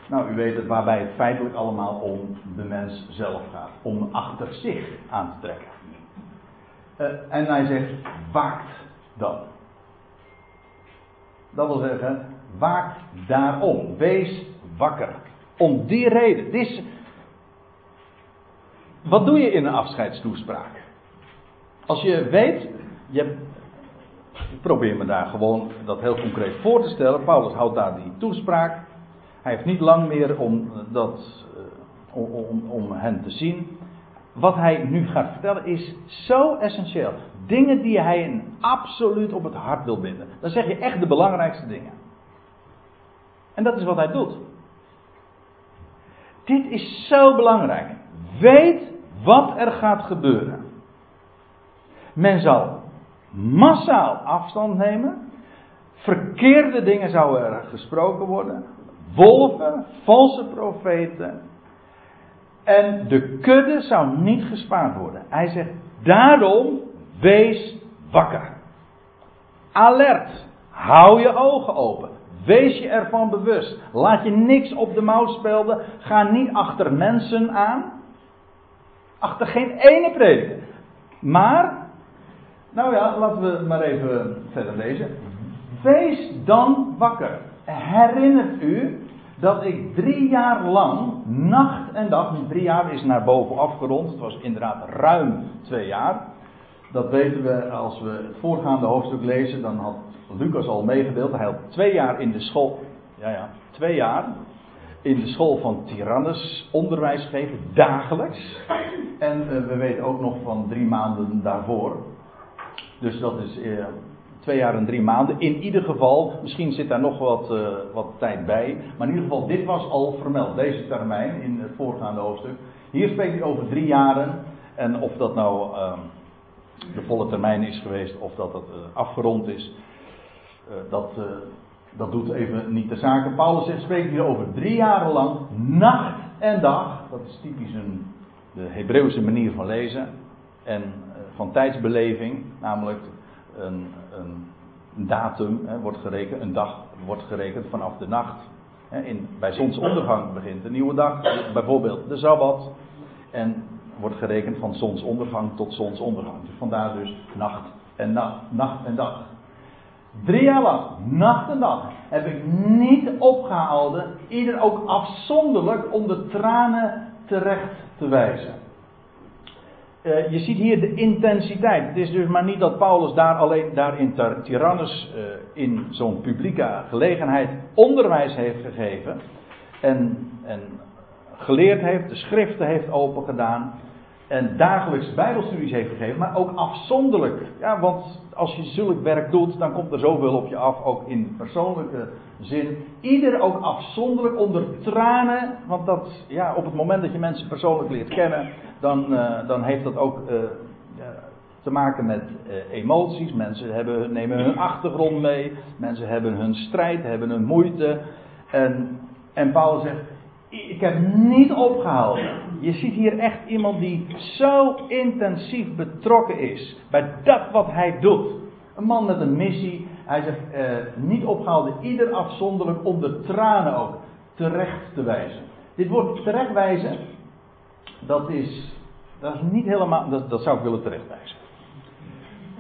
Nou, u weet het, waarbij het feitelijk allemaal om de mens zelf gaat, om achter zich aan te trekken. Uh, en hij zegt, waakt dan. Dat wil zeggen, waakt daarom. Wees wakker. Om die reden. Dit is, wat doe je in een afscheidstoespraak? Als je weet, je, ik probeer me daar gewoon dat heel concreet voor te stellen. Paulus houdt daar die toespraak. Hij heeft niet lang meer om, dat, eh, om, om, om hen te zien. Wat hij nu gaat vertellen is zo essentieel. Dingen die hij absoluut op het hart wil binden. Dan zeg je echt de belangrijkste dingen. En dat is wat hij doet. Dit is zo belangrijk. Weet wat er gaat gebeuren. Men zal massaal afstand nemen. Verkeerde dingen zouden er gesproken worden. Wolven, valse profeten. En de kudde zou niet gespaard worden. Hij zegt, daarom wees wakker. Alert. Hou je ogen open. Wees je ervan bewust. Laat je niks op de mouw spelden. Ga niet achter mensen aan. Achter geen ene prediker. Maar, nou ja, laten we maar even verder lezen. Wees dan wakker. Herinnert u dat ik drie jaar lang, nacht en dag, drie jaar is naar boven afgerond, het was inderdaad ruim twee jaar. Dat weten we als we het voorgaande hoofdstuk lezen, dan had Lucas al meegedeeld. Hij had twee jaar in de school, ja ja, twee jaar in de school van Tyrannus onderwijs gegeven, dagelijks. En uh, we weten ook nog van drie maanden daarvoor. Dus dat is uh, twee jaar en drie maanden. In ieder geval, misschien zit daar nog wat, uh, wat tijd bij. Maar in ieder geval, dit was al vermeld, deze termijn in het voorgaande hoofdstuk. Hier spreekt hij over drie jaren. En of dat nou ehm, de volle termijn is geweest, of dat dat afgerond is, dat dat doet even niet de zaken. Paulus zegt, spreekt hier over drie jaren lang, nacht en dag. Dat is typisch een, de Hebreeuwse manier van lezen. En uh, van tijdsbeleving, namelijk een, een, datum hè, wordt gerekend, een dag wordt gerekend vanaf de nacht. Hè, in, bij zonsondergang begint een nieuwe dag, bijvoorbeeld de Sabbat. En wordt gerekend van zonsondergang tot zonsondergang. Dus vandaar dus nacht en nacht, nacht en dag. Drie jaar lang, nacht en dag, heb ik niet opgehouden, ieder ook afzonderlijk om de tranen terecht te wijzen. Uh, je ziet hier de intensiteit. Het is dus maar niet dat Paulus daar alleen daar in Tyrannus uh, in zo'n publieke gelegenheid onderwijs heeft gegeven en, en geleerd heeft, de schriften heeft opengedaan en dagelijks bijbelstudies heeft gegeven, maar ook afzonderlijk. Ja, want als je zulk werk doet, dan komt er zoveel op je af, ook in persoonlijke zin. Ieder ook afzonderlijk onder tranen, want dat, ja, op het moment dat je mensen persoonlijk leert kennen, dan, uh, dan heeft dat ook uh, te maken met emoties. Mensen hebben, nemen hun achtergrond mee, mensen hebben hun strijd, hebben hun moeite. En, en Paulus zegt, ik heb niet opgehouden. Je ziet hier echt iemand die zo intensief betrokken is bij dat wat hij doet. Een man met een missie. Hij zegt eh, niet opgehouden, ieder afzonderlijk onder tranen ook terecht te wijzen. Dit woord terechtwijzen, dat is, dat is niet helemaal, dat, dat zou ik willen terechtwijzen.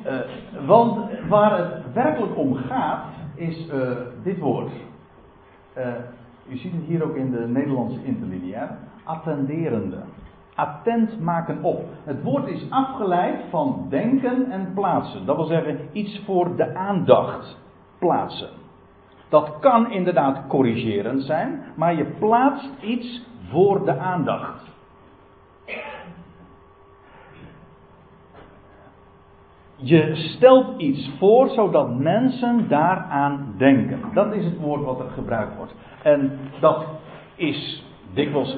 Uh, want waar het werkelijk om gaat, is uh, dit woord. Uh, u ziet het hier ook in de Nederlandse interlineair. Attenderende. Attent maken op. Het woord is afgeleid van denken en plaatsen. Dat wil zeggen iets voor de aandacht plaatsen. Dat kan inderdaad corrigerend zijn, maar je plaatst iets voor de aandacht. Je stelt iets voor zodat mensen daaraan denken. Dat is het woord wat er gebruikt wordt. En dat is dikwijls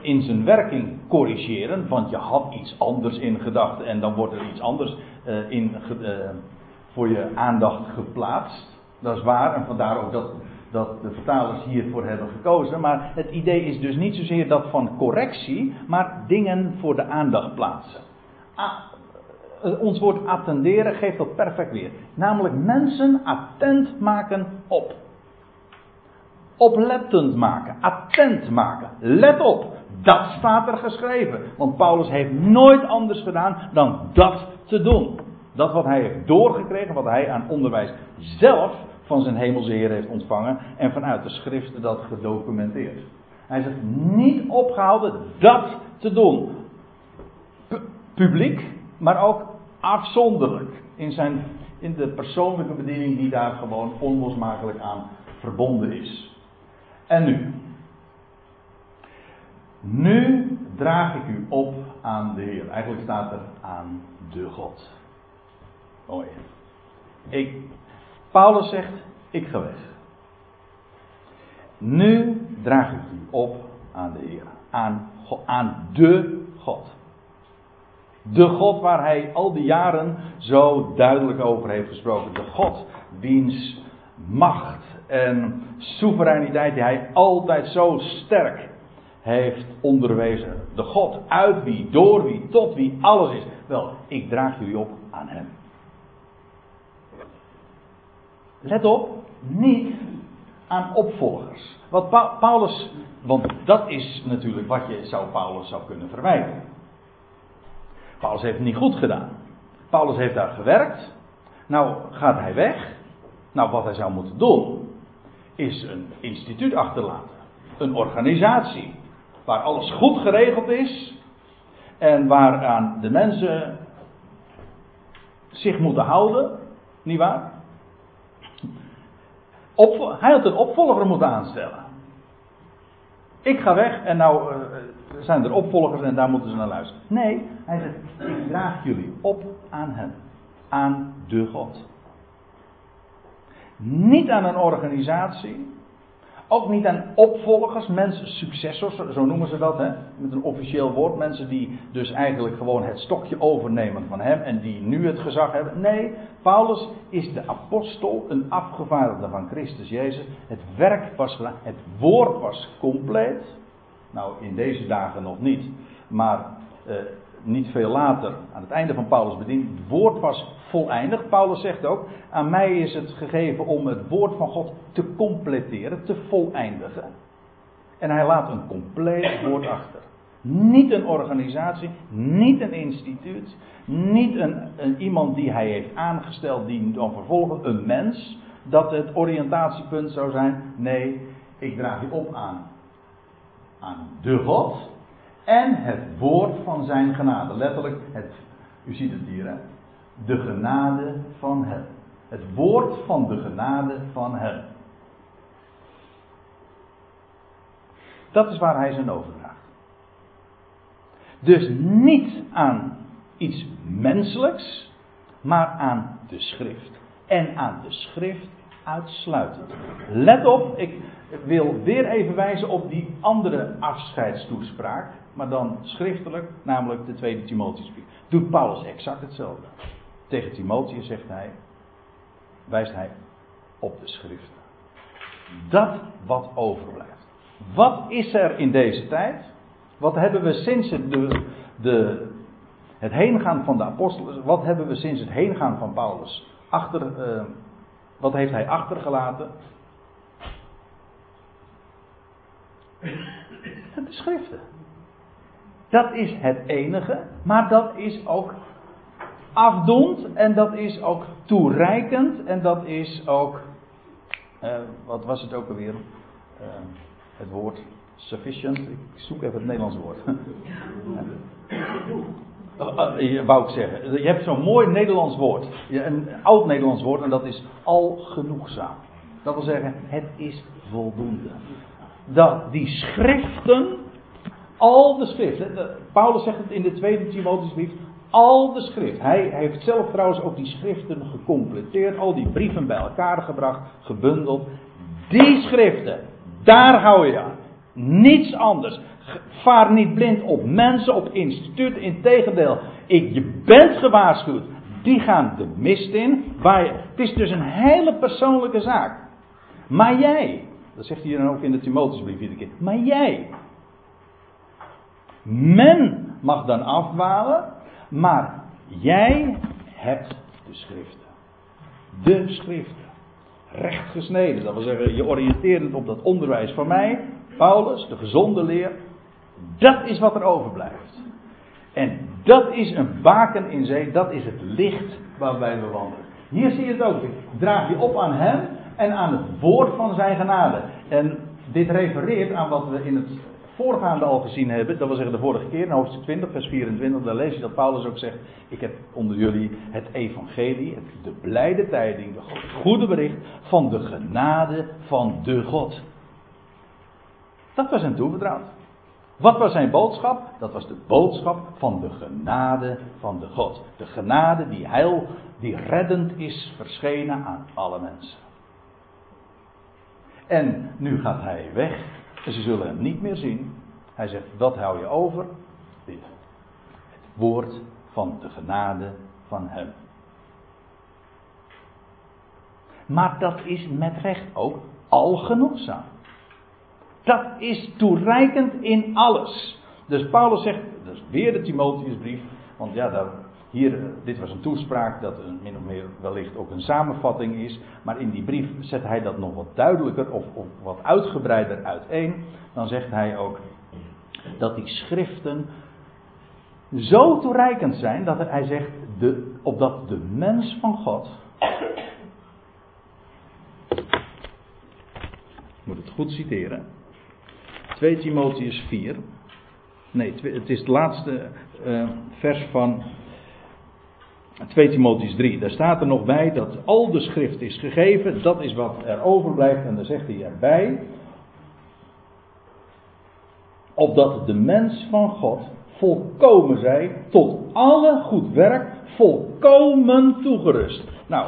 in zijn werking corrigeren, want je had iets anders in gedachten en dan wordt er iets anders uh, in, uh, voor je aandacht geplaatst. Dat is waar en vandaar ook dat, dat de vertalers hiervoor hebben gekozen. Maar het idee is dus niet zozeer dat van correctie, maar dingen voor de aandacht plaatsen. Eh, ons woord attenderen geeft dat perfect weer. Namelijk mensen attent maken op. Oplettend maken, attent maken. Let op, dat staat er geschreven. Want Paulus heeft nooit anders gedaan dan dat te doen. Dat wat hij heeft doorgekregen, wat hij aan onderwijs zelf van zijn hemelse Heer heeft ontvangen en vanuit de schriften dat gedocumenteerd. Hij zegt niet opgehouden dat te doen. publiek, maar ook afzonderlijk. In, zijn, in de persoonlijke bediening die daar gewoon onlosmakelijk aan verbonden is. En nu? Nu draag ik u op aan de Heer. Eigenlijk staat er aan de God. Oh Ik, Paulus zegt, ik ga weg. Nu draag ik u op aan de Heer. Aan, aan de God. De God waar hij al die jaren zo duidelijk over heeft gesproken. De God wiens macht en soevereiniteit die hij altijd zo sterk heeft onderwezen. De God uit wie, door wie, tot wie alles is. Wel, ik draag jullie op aan hem. Let op, niet aan opvolgers. Wat Paulus, want dat is natuurlijk wat je zou Paulus zou kunnen verwijten. Paulus heeft het niet goed gedaan. Paulus heeft daar gewerkt. Nou gaat hij weg. Nou, wat hij zou moeten doen, is een instituut achterlaten. Een organisatie. Waar alles goed geregeld is. En waaraan de mensen zich moeten houden. Niet waar? hij had een opvolger moeten aanstellen. Ik ga weg en nou uh, zijn er opvolgers en daar moeten ze naar luisteren. Nee, hij zegt: Ik draag jullie op aan hem. Aan de God. Niet aan een organisatie. Ook niet aan opvolgers, mensen, successors, zo noemen ze dat, hè? met een officieel woord. Mensen die dus eigenlijk gewoon het stokje overnemen van hem en die nu het gezag hebben. Nee, Paulus is de apostel, een afgevaardigde van Christus Jezus. Het werk was gedaan, het woord was compleet. Nou, in deze dagen nog niet, maar eh, niet veel later, aan het einde van Paulus' bediening, het woord was volleindig. Paulus zegt ook, aan mij is het gegeven om het woord van God te completeren, te voleindigen. En hij laat een compleet woord achter. Niet een organisatie, niet een instituut, niet een, een, iemand die hij heeft aangesteld die dan vervolgens een mens, dat het oriëntatiepunt zou zijn. Nee, ik draag je op aan, aan de God en het woord van zijn genade. Letterlijk, het, u ziet het hier, hè? de genade van hem. Het woord van de genade van hem. Dat is waar hij zijn overdraagt. Dus niet aan iets menselijks, maar aan de schrift. En aan de schrift uitsluitend. Let op, ik wil weer even wijzen op die andere afscheidstoespraak, maar dan schriftelijk, namelijk de tweede Timotheusbrief. Doet Paulus exact hetzelfde. Tegen Timotheus zegt hij, wijst hij op de schriften. Dat wat overblijft. Wat is er in deze tijd? Wat hebben we sinds de, de, het heengaan van de apostelen, wat hebben we sinds het heengaan van Paulus achter, uh, wat heeft hij achtergelaten? De schriften. Dat is het enige, maar dat is ook afdoend en dat is ook toereikend en dat is ook, uh, wat was het ook alweer? Uh, het woord sufficient, ik zoek even het Nederlands woord. uh, wou ik zeggen, je hebt zo'n mooi Nederlands woord, een oud Nederlands woord en dat is al genoegzaam. Dat wil zeggen, het is voldoende. Dat die schriften, al de schriften, Paulus zegt het in de tweede Timotheusbrief, al de schrift. Hij heeft zelf trouwens ook die schriften gecompleteerd, al die brieven bij elkaar gebracht, gebundeld. Die schriften, daar hou je aan. Niets anders. Vaar niet blind op mensen, op instituten. Integendeel, ik, je bent gewaarschuwd. Die gaan de mist in. Waar het is dus een hele persoonlijke zaak. Maar jij, dat zegt hij dan ook in de Timotheusbrief iedere keer. Maar jij. Men mag dan afwalen. Maar jij hebt de schriften. De schriften. Recht gesneden. Dat wil zeggen, je oriënteert op dat onderwijs van mij, Paulus, de gezonde leer. Dat is wat er overblijft. En dat is een baken in zee, dat is het licht waarbij we wandelen. Hier zie je het ook. Draag je op aan hem en aan het woord van zijn genade. En dit refereert aan wat we in het voorgaande al gezien hebben, dat wil zeggen de vorige keer, in hoofdstuk 20, vers 24, daar lees je dat Paulus ook zegt: Ik heb onder jullie het evangelie, de blijde tijding, het goede bericht van de genade van de God. Dat was hem toevertrouwd. Wat was zijn boodschap? Dat was de boodschap van de genade van de God. De genade die heil, die reddend is verschenen aan alle mensen. En nu gaat hij weg en ze zullen hem niet meer zien. Hij zegt, wat hou je over? Dit. Het woord van de genade van hem. Maar dat is met recht ook al genoegzaam. Dat is toereikend in alles. Dus Paulus zegt, dat is weer de Timotheusbrief, want ja, daar, hier, eh, dit was een toespraak dat een, min of meer wellicht ook een samenvatting is, maar in die brief zet hij dat nog wat duidelijker of, of wat uitgebreider uiteen. Dan zegt hij ook dat die schriften zo toereikend zijn dat hij zegt, de, opdat de mens van God, ik moet het goed citeren, 2 Timotheus 4. Nee, het is het laatste uh, vers van 2 Timotheus 3. Daar staat er nog bij dat al de schrift is gegeven. Dat is wat er overblijft. En dan zegt hij erbij. Opdat de mens van God volkomen zij tot alle goed werk volkomen toegerust. Nou,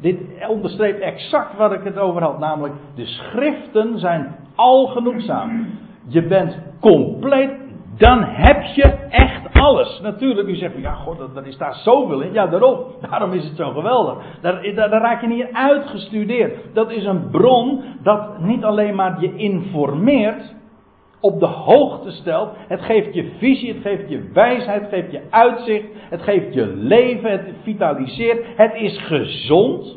dit onderstreept exact wat ik het over had, namelijk de schriften zijn al genoegzaam. Je bent compleet, dan heb je echt alles. Natuurlijk, u zegt, ja god, er is daar zoveel in. Ja, daarom, daarom is het zo geweldig. Daar, daar, daar raak je niet uitgestudeerd. Dat is een bron dat niet alleen maar je informeert, op de hoogte stelt. Het geeft je visie, het geeft je wijsheid, het geeft je uitzicht, het geeft je leven, het vitaliseert. Het is gezond,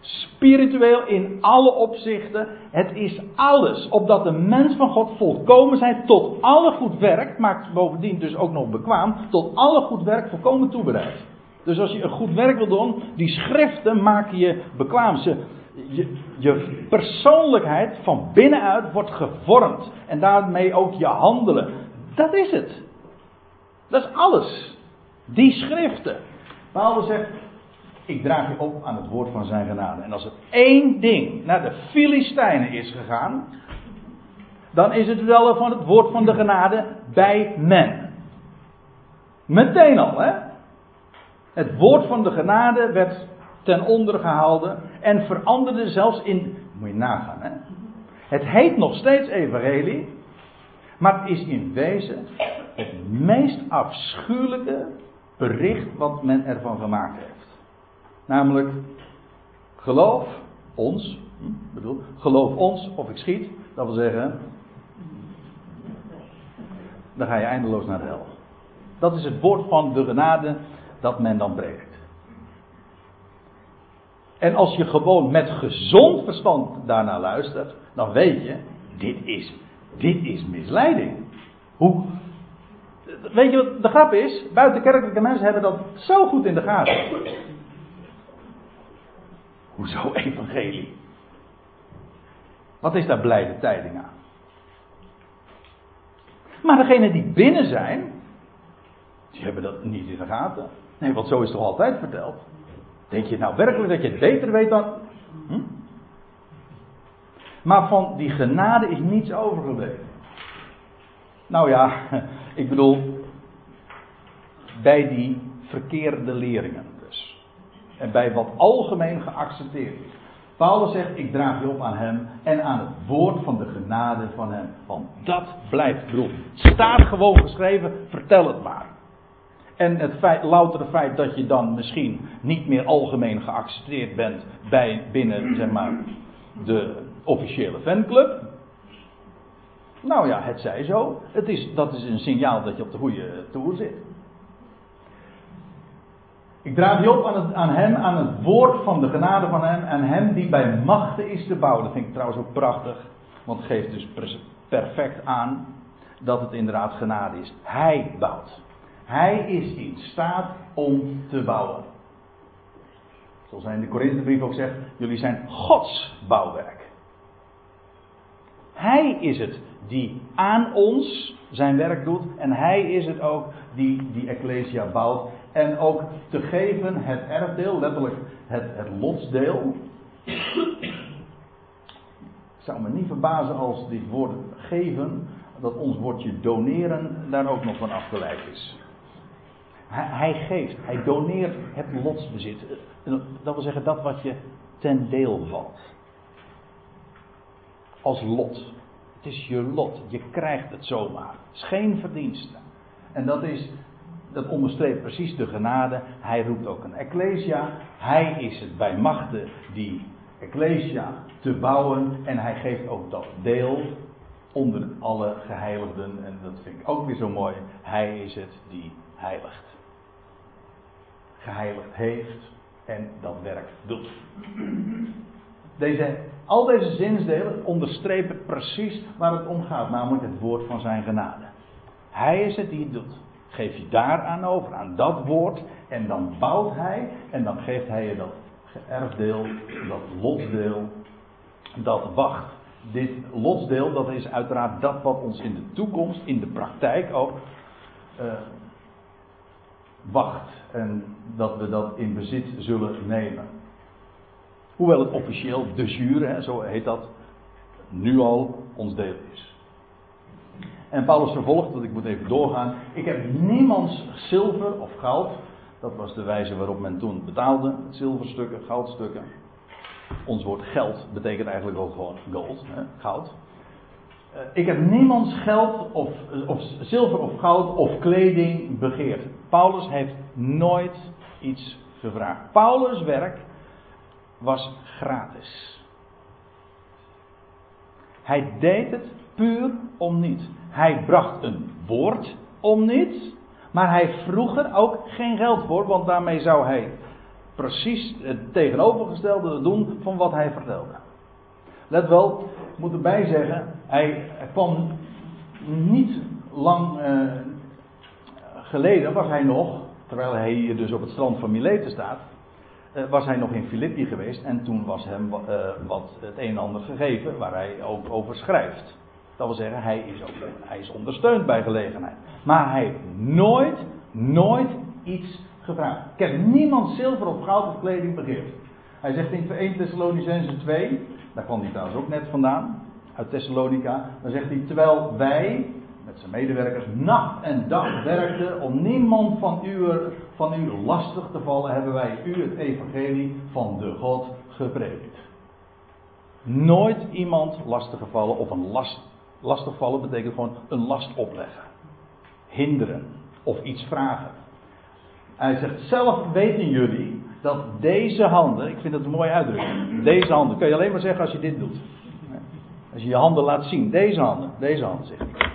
spiritueel in alle opzichten. Het is alles, opdat de mens van God volkomen zijn tot alle goed werk, maakt bovendien dus ook nog bekwaam, tot alle goed werk volkomen toebereid. Dus als je een goed werk wil doen, die schriften maken je bekwaam. Ze, je, je persoonlijkheid van binnenuit wordt gevormd. En daarmee ook je handelen. Dat is het. Dat is alles. Die schriften. Paulus zegt, ik draag je op aan het woord van zijn genade. En als er één ding naar de Filistijnen is gegaan, dan is het wel van het woord van de genade bij men. Meteen al, hè? Het woord van de genade werd ten onder gehouden en veranderde zelfs in. Moet je nagaan, hè? Het heet nog steeds evangelie, maar het is in wezen het meest afschuwelijke bericht wat men ervan gemaakt heeft. Namelijk, geloof ons, bedoel, geloof ons of ik schiet, dat wil zeggen, dan ga je eindeloos naar de hel. Dat is het woord van de genade dat men dan breekt. En als je gewoon met gezond verstand daarnaar luistert, dan weet je, dit is, dit is misleiding. Hoe, weet je wat de grap is? Buitenkerkelijke mensen hebben dat zo goed in de gaten. Hoezo evangelie? Wat is daar blijde tijding aan? Maar degenen die binnen zijn, die hebben dat niet in de gaten. Nee, want zo is toch altijd verteld. Denk je nou werkelijk dat je het beter weet dan. Hm? Maar van die genade is niets overgebleven. Nou ja, ik bedoel, bij die verkeerde leringen dus. En bij wat algemeen geaccepteerd is. Paulus zegt, ik draag je op aan hem en aan het woord van de genade van hem. Want dat blijft, bedoel, staat gewoon geschreven, vertel het maar. En het feit, loutere feit dat je dan misschien niet meer algemeen geaccepteerd bent bij, binnen zeg maar, de officiële fanclub. Nou ja, het zij zo. Het is, dat is een signaal dat je op de goede toer zit. Ik draag je op aan, aan hem, aan het woord van de genade van hem. En hem die bij machten is te bouwen. Dat vind ik trouwens ook prachtig. Want het geeft dus perfect aan dat het inderdaad genade is. Hij bouwt. Hij is in staat om te bouwen. Zoals hij in de Korinthebrief ook zegt, jullie zijn Gods bouwwerk. Hij is het die aan ons zijn werk doet. En hij is het ook die die Ecclesia bouwt. En ook te geven het erfdeel, letterlijk het, het lotsdeel. Het zou me niet verbazen als dit woord geven, dat ons woordje doneren daar ook nog van afgeleid is. Hij, hij geeft, hij doneert het lotsbezit. Dat wil zeggen dat wat je ten deel valt. Als lot. Het is je lot. Je krijgt het zomaar. Het is geen verdienste. En dat is, dat onderstreept precies de genade. Hij roept ook een ecclesia. Hij is het bij machten die ecclesia te bouwen. En hij geeft ook dat deel onder alle geheiligden. En dat vind ik ook weer zo mooi. Hij is het die heiligt. Geheiligd heeft en dat werk doet. Deze, al deze zinsdelen onderstrepen precies waar het om gaat, namelijk het woord van zijn genade. Hij is het die het doet. Geef je daaraan over, aan dat woord, en dan bouwt hij, en dan geeft hij je dat erfdeel, dat lotsdeel, dat wacht. Dit lotsdeel, dat is uiteraard dat wat ons in de toekomst, in de praktijk ook, uh, wacht. En dat we dat in bezit zullen nemen. Hoewel het officieel de jure, zo heet dat, nu al ons deel is. En Paulus vervolgt, dat ik moet even doorgaan. Ik heb niemands zilver of goud. Dat was de wijze waarop men toen betaalde. Zilverstukken, goudstukken. Ons woord geld betekent eigenlijk ook gewoon gold, hè, goud. Eh, ik heb niemands geld of, of zilver of goud of kleding begeerd. Paulus heeft nooit iets gevraagd. Paulus' werk was gratis. Hij deed het puur om niets. Hij bracht een woord om niets. Maar hij vroeg er ook geen geld voor, want daarmee zou hij precies het tegenovergestelde doen van wat hij vertelde. Let wel, ik moet erbij zeggen, hij kwam niet lang uh, geleden, was hij nog, terwijl hij hier dus op het strand van Mileten staat, was hij nog in Filippi geweest en toen was hem uh, wat het een en ander gegeven waar hij ook over schrijft. Dat wil zeggen, hij is, ook, hij is ondersteund bij gelegenheid. Maar hij heeft nooit, nooit iets gevraagd. Ik heb niemand zilver of goud of kleding begeerd. Hij zegt in 1 Thessalonicense 2, daar kwam hij trouwens ook net vandaan, uit Thessalonica. Dan zegt hij, terwijl wij, zijn medewerkers, nacht en dag werkten om niemand van u, van u lastig te vallen, hebben wij u het evangelie van de God gepredikt. Nooit iemand lastig gevallen of een last. Lastig vallen betekent gewoon een last opleggen. Hinderen of iets vragen. Hij zegt, zelf weten jullie dat deze handen, ik vind dat een mooie uitdrukking, deze handen, kun je alleen maar zeggen als je dit doet. Als je je handen laat zien, deze handen, deze handen zegt hij.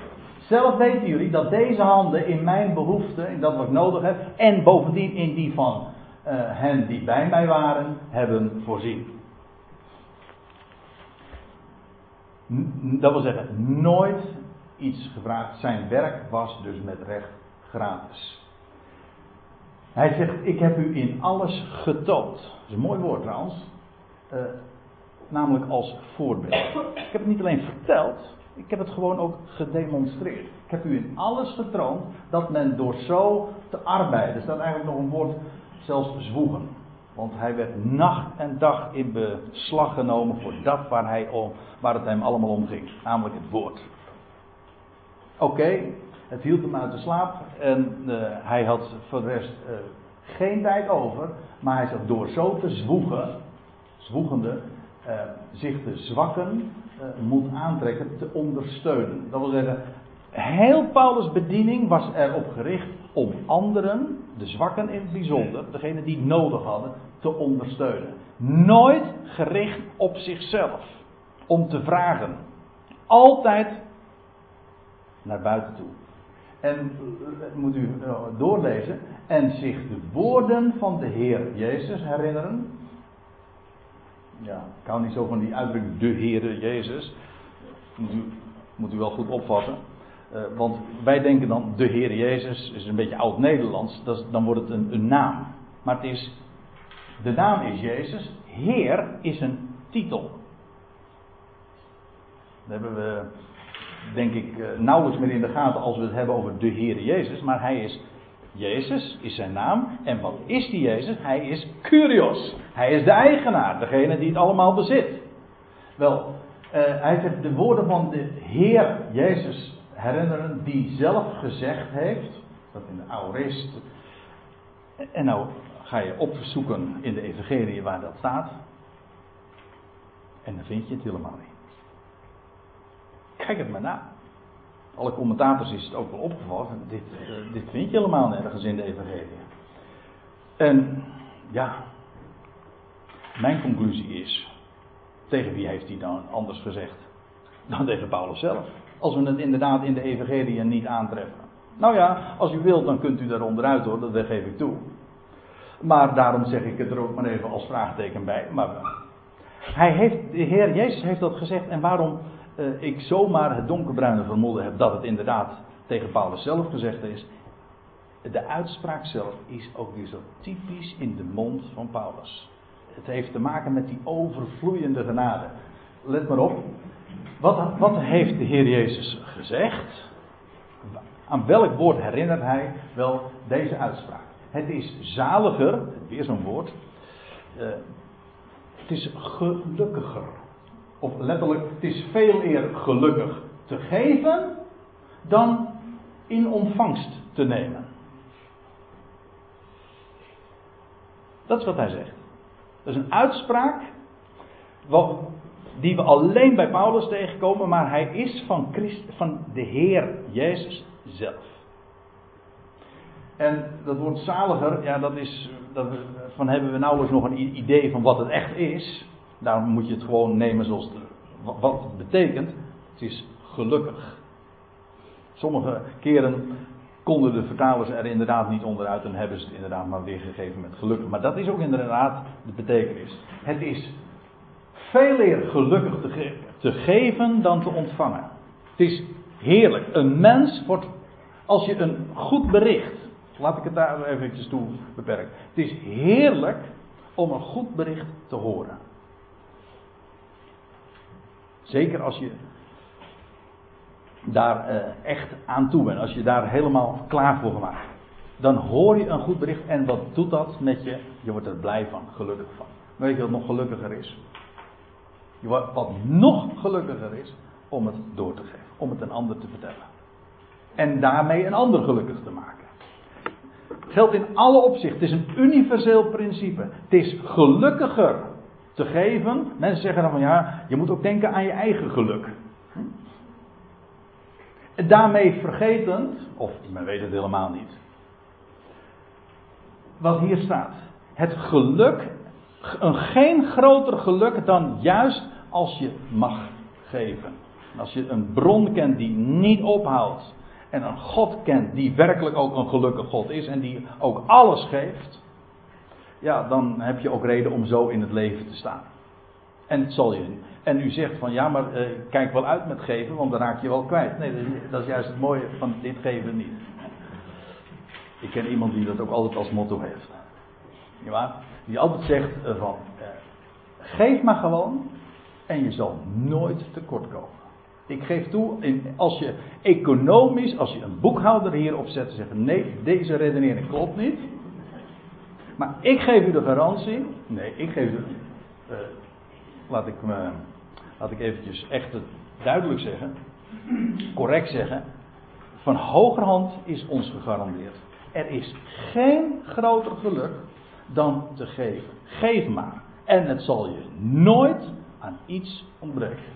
Zelf weten jullie dat deze handen in mijn behoeften, in dat wat ik nodig heb, en bovendien in die van uh, hen die bij mij waren, hebben voorzien. Dat wil zeggen, nooit iets gevraagd. Zijn werk was dus met recht gratis. Hij zegt, ik heb u in alles getoond. Dat is een mooi woord trouwens. Uh, namelijk als voorbeeld. Ik heb het niet alleen verteld, ik heb het gewoon ook gedemonstreerd. Ik heb u in alles getoond dat men door zo te arbeiden, er staat eigenlijk nog een woord, zelfs zwoegen. Want hij werd nacht en dag in beslag genomen voor dat waar, hij om, waar het hem allemaal om ging. Namelijk het woord. Oké, het hield hem uit de slaap en uh, hij had voor de rest uh, geen tijd over. Maar hij zat door zo te zwoegen, zwoegende, uh, zich de zwakken moet aantrekken, te ondersteunen. Dat wil zeggen, heel Paulus' bediening was erop gericht om anderen, de zwakken in het bijzonder, degene die het nodig hadden, te ondersteunen. Nooit gericht op zichzelf, om te vragen. Altijd naar buiten toe. En moet u doorlezen. En zich de woorden van de Heer Jezus herinneren. Ja, ik hou niet zo van die uitdrukking de Heer Jezus. Moet u, moet u wel goed opvatten. Uh, want wij denken dan de Heer Jezus is een beetje oud-Nederlands. Dan wordt het een, een naam. Maar het is, de naam is Jezus. Heer is een titel. Dat hebben we, denk ik, eh, nauwelijks meer in de gaten als we het hebben over de Heer Jezus. Maar hij is Jezus, is zijn naam. En wat is die Jezus? Hij is Curios. Hij is de eigenaar, degene die het allemaal bezit. Wel, uh, hij zegt de woorden van de Heer Jezus herinneren, die zelf gezegd heeft, dat in de Aorist. En nou ga je opzoeken in de Evangelie waar dat staat. En dan vind je het helemaal niet. Kijk het maar na. Alle commentators is het ook wel opgevallen. Dit, uh, dit vind je helemaal nergens in de Evangelie. En ja, mijn conclusie is. Tegen wie heeft hij dan anders gezegd? Dan tegen Paulus zelf. Als we het inderdaad in de Evangelie niet aantreffen. Nou ja, als u wilt, dan kunt u daar onderuit hoor, dat geef ik toe. Maar daarom zeg ik het er ook maar even als vraagteken bij. Maar hij heeft, de Heer Jezus heeft dat gezegd. En waarom uh, ik zomaar het donkerbruine vermoeden heb dat het inderdaad tegen Paulus zelf gezegd is. De uitspraak zelf is ook weer zo typisch in de mond van Paulus. Het heeft te maken met die overvloeiende genade. Let maar op. Wat, wat heeft de Heer Jezus gezegd? Aan welk woord herinnert hij wel deze uitspraak? Het is zaliger, weer zo'n woord. Uh, het is gelukkiger. Of letterlijk, het is veel eer gelukkig te geven dan in ontvangst te nemen. Dat is wat hij zegt. Dat is een uitspraak die we alleen bij Paulus tegenkomen, maar hij is van, van de Heer Jezus zelf. En dat woord zaliger, ja, dat is, dat, van hebben we nauwelijks nog een idee van wat het echt is. Daarom moet je het gewoon nemen zoals het, wat het betekent. Het is gelukkig. Sommige keren konden de vertalers er inderdaad niet onderuit en hebben ze het inderdaad maar weergegeven met gelukkig. Maar dat is ook inderdaad de betekenis. Het is veel eer gelukkig te, te geven dan te ontvangen. Het is heerlijk. Een mens wordt, als je een goed bericht, laat ik het daar eventjes toe beperken. Het is heerlijk om een goed bericht te horen. Zeker als je daar uh, echt aan toe bent, als je daar helemaal klaar voor gemaakt dan hoor je een goed bericht en wat doet dat met je? Je wordt er blij van, gelukkig van. Weet je wat nog gelukkiger is? Wat nog gelukkiger is, om het door te geven, om het een ander te vertellen. En daarmee een ander gelukkig te maken. Geldt in alle opzichten. Het is een universeel principe. Het is gelukkiger te geven. Mensen zeggen dan van ja, je moet ook denken aan je eigen geluk. En daarmee vergetend, of men weet het helemaal niet, wat hier staat. Het geluk, een geen groter geluk dan juist als je mag geven. Als je een bron kent die niet ophoudt. En een God kent die werkelijk ook een gelukkig God is en die ook alles geeft. Ja, dan heb je ook reden om zo in het leven te staan. En het zal je. En u zegt van ja, maar uh, kijk wel uit met geven, want dan raak je wel kwijt. Nee, dat is juist het mooie van dit geven niet. Ik ken iemand die dat ook altijd als motto heeft. Ja, die altijd zegt uh, van uh, geef maar gewoon en je zal nooit tekort komen. Ik geef toe, als je economisch, als je een boekhouder hierop zet en zegt nee, deze redenering klopt niet. Maar ik geef u de garantie. Nee, ik geef u. Uh, laat ik me, laat ik eventjes echt duidelijk zeggen, correct zeggen. Van hogerhand is ons gegarandeerd. Er is geen groter geluk dan te geven. Geef maar. En het zal je nooit aan iets ontbreken.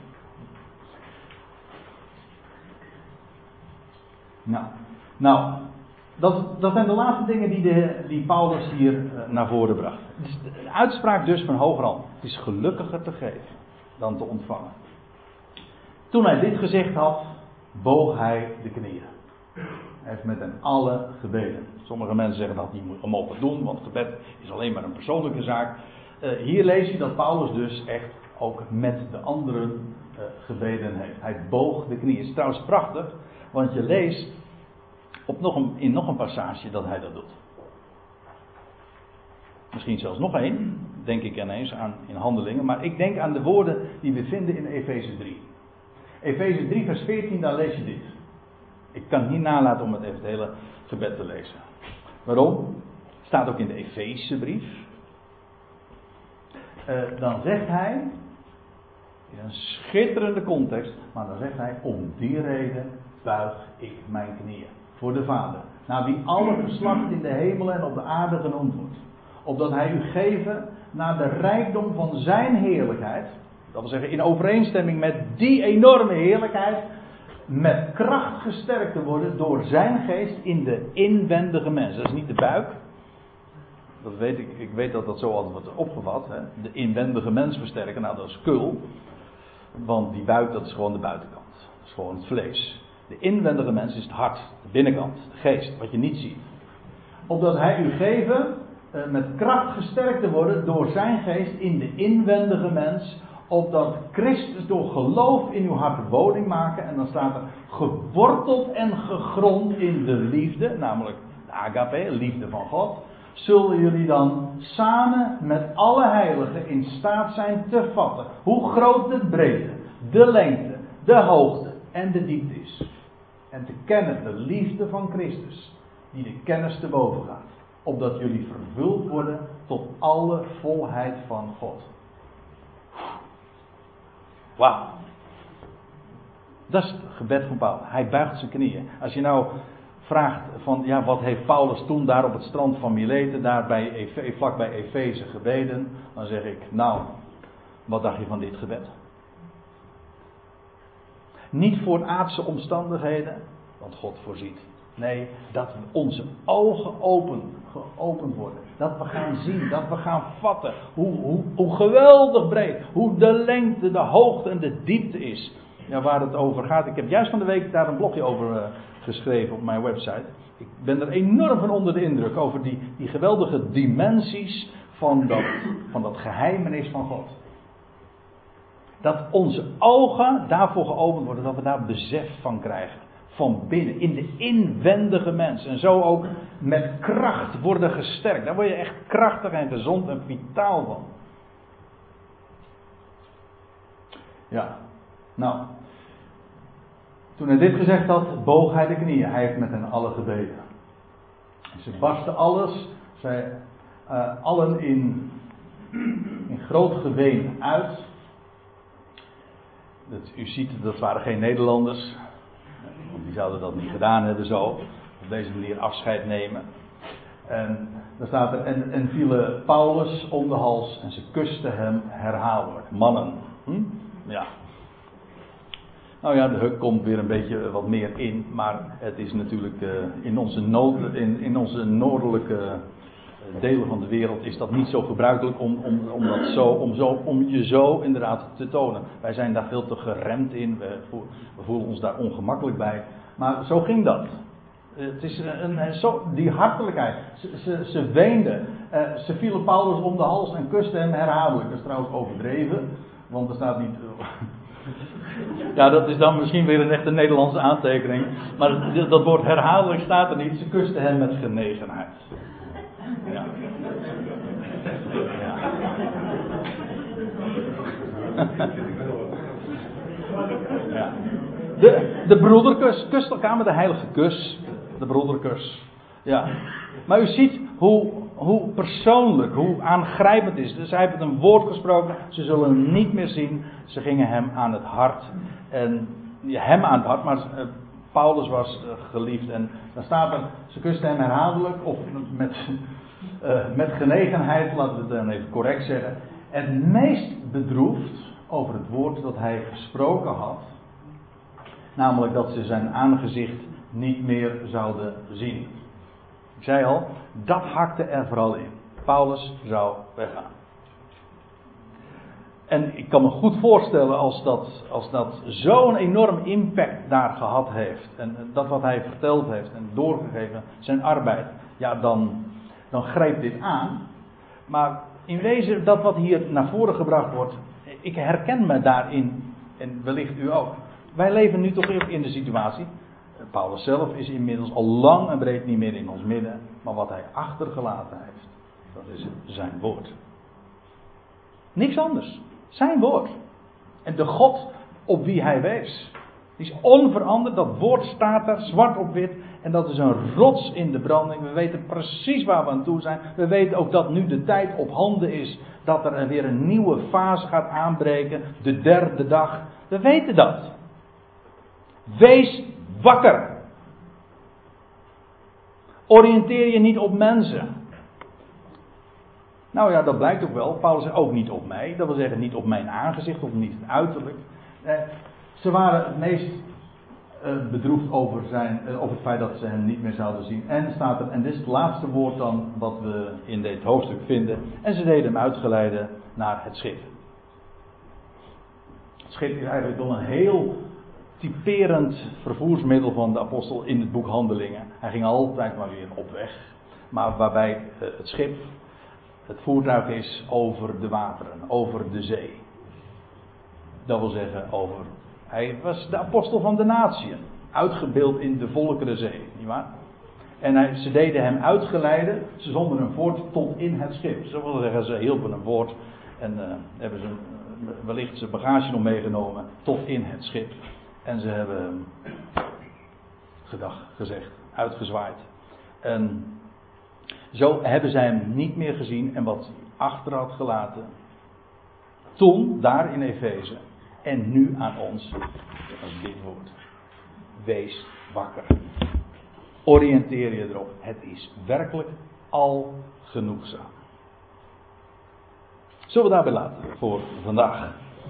Nou, nou dat, dat zijn de laatste dingen die, de, die Paulus hier uh, naar voren bracht. Dus de uitspraak dus van hogerhand. Het is gelukkiger te geven dan te ontvangen. Toen hij dit gezegd had, boog hij de knieën. Hij heeft met hen alle gebeden. Sommige mensen zeggen dat niet mogen doen, want gebed is alleen maar een persoonlijke zaak. Uh, hier lees je dat Paulus dus echt ook met de anderen uh, gebeden heeft. Hij boog de knieën. Het is trouwens prachtig, want je leest op nog een, in nog een passage dat hij dat doet. Misschien zelfs nog één, denk ik ineens aan in handelingen. Maar ik denk aan de woorden die we vinden in Efeze 3. Efeze 3, vers 14, daar lees je dit. Ik kan niet nalaten om het even het hele gebed te lezen. Waarom? Staat ook in de Efezebrief. Uh, dan zegt hij, in een schitterende context, maar dan zegt hij, om die reden buig ik mijn knieën voor de Vader, naar wie alle geslacht in de hemel en op de aarde genoemd wordt. Opdat hij u geven naar de rijkdom van zijn heerlijkheid, dat wil zeggen in overeenstemming met die enorme heerlijkheid, met kracht gesterkt te worden door zijn geest in de inwendige mens. Dat is niet de buik. Dat weet ik, ik weet dat dat zo altijd wordt opgevat. Hè? De inwendige mens versterken, nou dat is kul. Want die buik dat is gewoon de buitenkant. Dat is gewoon het vlees. De inwendige mens is het hart, de binnenkant, de geest, wat je niet ziet. Opdat hij u geven eh, met kracht gesterkt te worden door zijn geest in de inwendige mens. Opdat Christus door geloof in uw hart woning maken. En dan staat er geworteld en gegrond in de liefde, namelijk de agape, liefde van God. Zullen jullie dan samen met alle heiligen in staat zijn te vatten hoe groot de breedte, de lengte, de hoogte en de diepte is. En te kennen de liefde van Christus, die de kennis te boven gaat. Opdat jullie vervuld worden tot alle volheid van God. Wauw. Dat is het gebed van Paulus. Hij buigt zijn knieën. Als je nou vraagt van, ja, wat heeft Paulus toen daar op het strand van Mileten, daar bij, vlak bij Efeze gebeden, dan zeg ik, nou, wat dacht je van dit gebed? Niet voor aardse omstandigheden, want God voorziet. Nee, dat onze ogen open, geopend worden. Dat we gaan zien, dat we gaan vatten hoe, hoe, geweldig breed, hoe de lengte, de hoogte en de diepte is. Ja, waar het over gaat. Ik heb juist van de week daar een blogje over uh, geschreven op mijn website. Ik ben er enorm van onder de indruk over die, die geweldige dimensies van dat, van dat geheimenis van God. Dat onze ogen daarvoor geopend worden, dat we daar besef van krijgen. Van binnen, in de inwendige mens. En zo ook met kracht worden gesterkt. Daar word je echt krachtig en gezond en vitaal van. Ja, nou. Toen hij dit gezegd had, boog hij de knieën. Hij heeft met hen allen gebeden. Ze barsten alles, zij uh, allen in, in groot geween uit. Dat, u ziet, dat waren geen Nederlanders. Want die zouden dat niet gedaan hebben zo. Op deze manier afscheid nemen. En dan staat er, en, en vielen Paulus om de hals en ze kusten hem herhaaldelijk. Mannen. Hm? Ja. Nou ja, de huk komt weer een beetje wat meer in. Maar het is natuurlijk in, onze nood, in, in onze noordelijke delen van de wereld is dat niet zo gebruikelijk om, om, om, dat zo, om, zo, om je zo inderdaad te tonen. Wij zijn daar veel te geremd in, we, voelen ons daar ongemakkelijk bij. Maar zo ging dat. Het is een, een, zo, die hartelijkheid. Ze, ze, ze weenden. Ze vielen Paulus om de hals en kusten hem herhaaldelijk. Dat is trouwens overdreven. Want er staat niet. ja, dat is dan misschien weer een echte Nederlandse aantekening. Maar dat woord herhaaldelijk staat er niet. Ze kusten hem met genegenheid. Ja. ja. De, de broederkus kust elkaar met de heilige kus. De broederkus. Ja. Maar u ziet hoe, hoe persoonlijk, hoe aangrijpend is. Dus hij heeft een woord gesproken. Ze zullen hem niet meer zien. Ze gingen hem aan het hart. En hem aan het hart, maar uh, Paulus was uh, geliefd. En dan staat er, ze kusten hem herhaaldelijk. Of met uh, met genegenheid, laten we het dan even correct zeggen, het meest bedroefd over het woord dat hij gesproken had. Namelijk dat ze zijn aangezicht niet meer zouden zien. Ik zei al, dat hakte er vooral in. Paulus zou weggaan. En ik kan me goed voorstellen als dat, als dat zo'n enorm impact daar gehad heeft. En dat wat hij verteld heeft en doorgegeven, zijn arbeid. Ja, dan, dan grijpt dit aan. Maar in wezen, dat wat hier naar voren gebracht wordt, ik herken me daarin, en wellicht u ook. Wij leven nu toch in de situatie. Paulus zelf is inmiddels al lang en breed niet meer in ons midden. Maar wat hij achtergelaten heeft, dat is zijn woord. Niks anders. Zijn woord. En de God op wie hij wees. Die is onveranderd, dat woord staat daar zwart op wit. En dat is een rots in de branding. We weten precies waar we aan toe zijn. We weten ook dat nu de tijd op handen is. Dat er weer een nieuwe fase gaat aanbreken. De derde dag. We weten dat. Wees wakker. Oriënteer je niet op mensen. Nou ja, dat blijkt ook wel. Paulus zegt ook niet op mij. Dat wil zeggen niet op mijn aangezicht of niet uiterlijk. Eh, ze waren het meest bedroefd over, zijn, uh, over het feit dat ze hem niet meer zouden zien. En staat er, en dit is het laatste woord dan wat we in dit hoofdstuk vinden. En ze deden hem uitgeleiden naar het schip. Het schip is eigenlijk wel een heel typerend vervoersmiddel van de apostel in het boek Handelingen. Hij ging altijd maar weer op weg. Maar waarbij uh, het schip het voertuig is over de wateren, over de zee. Dat wil zeggen over hij was de apostel van de natie. Uitgebeeld in de volkerenzee, nietwaar? En hij, ze deden hem uitgeleiden. Ze zonden hem voort tot in het schip. Zo wil zeggen, ze hielpen hem voort. En uh, hebben ze wellicht zijn bagage nog meegenomen tot in het schip. En ze hebben hem gedag gezegd, uitgezwaaid. En zo hebben zij hem niet meer gezien en wat achter had gelaten. Toen, daar in Efeze, en nu aan ons. Dit woord. Wees wakker. Oriënteer je erop. Het is werkelijk al genoegzaam. Zullen we daarbij laten voor vandaag?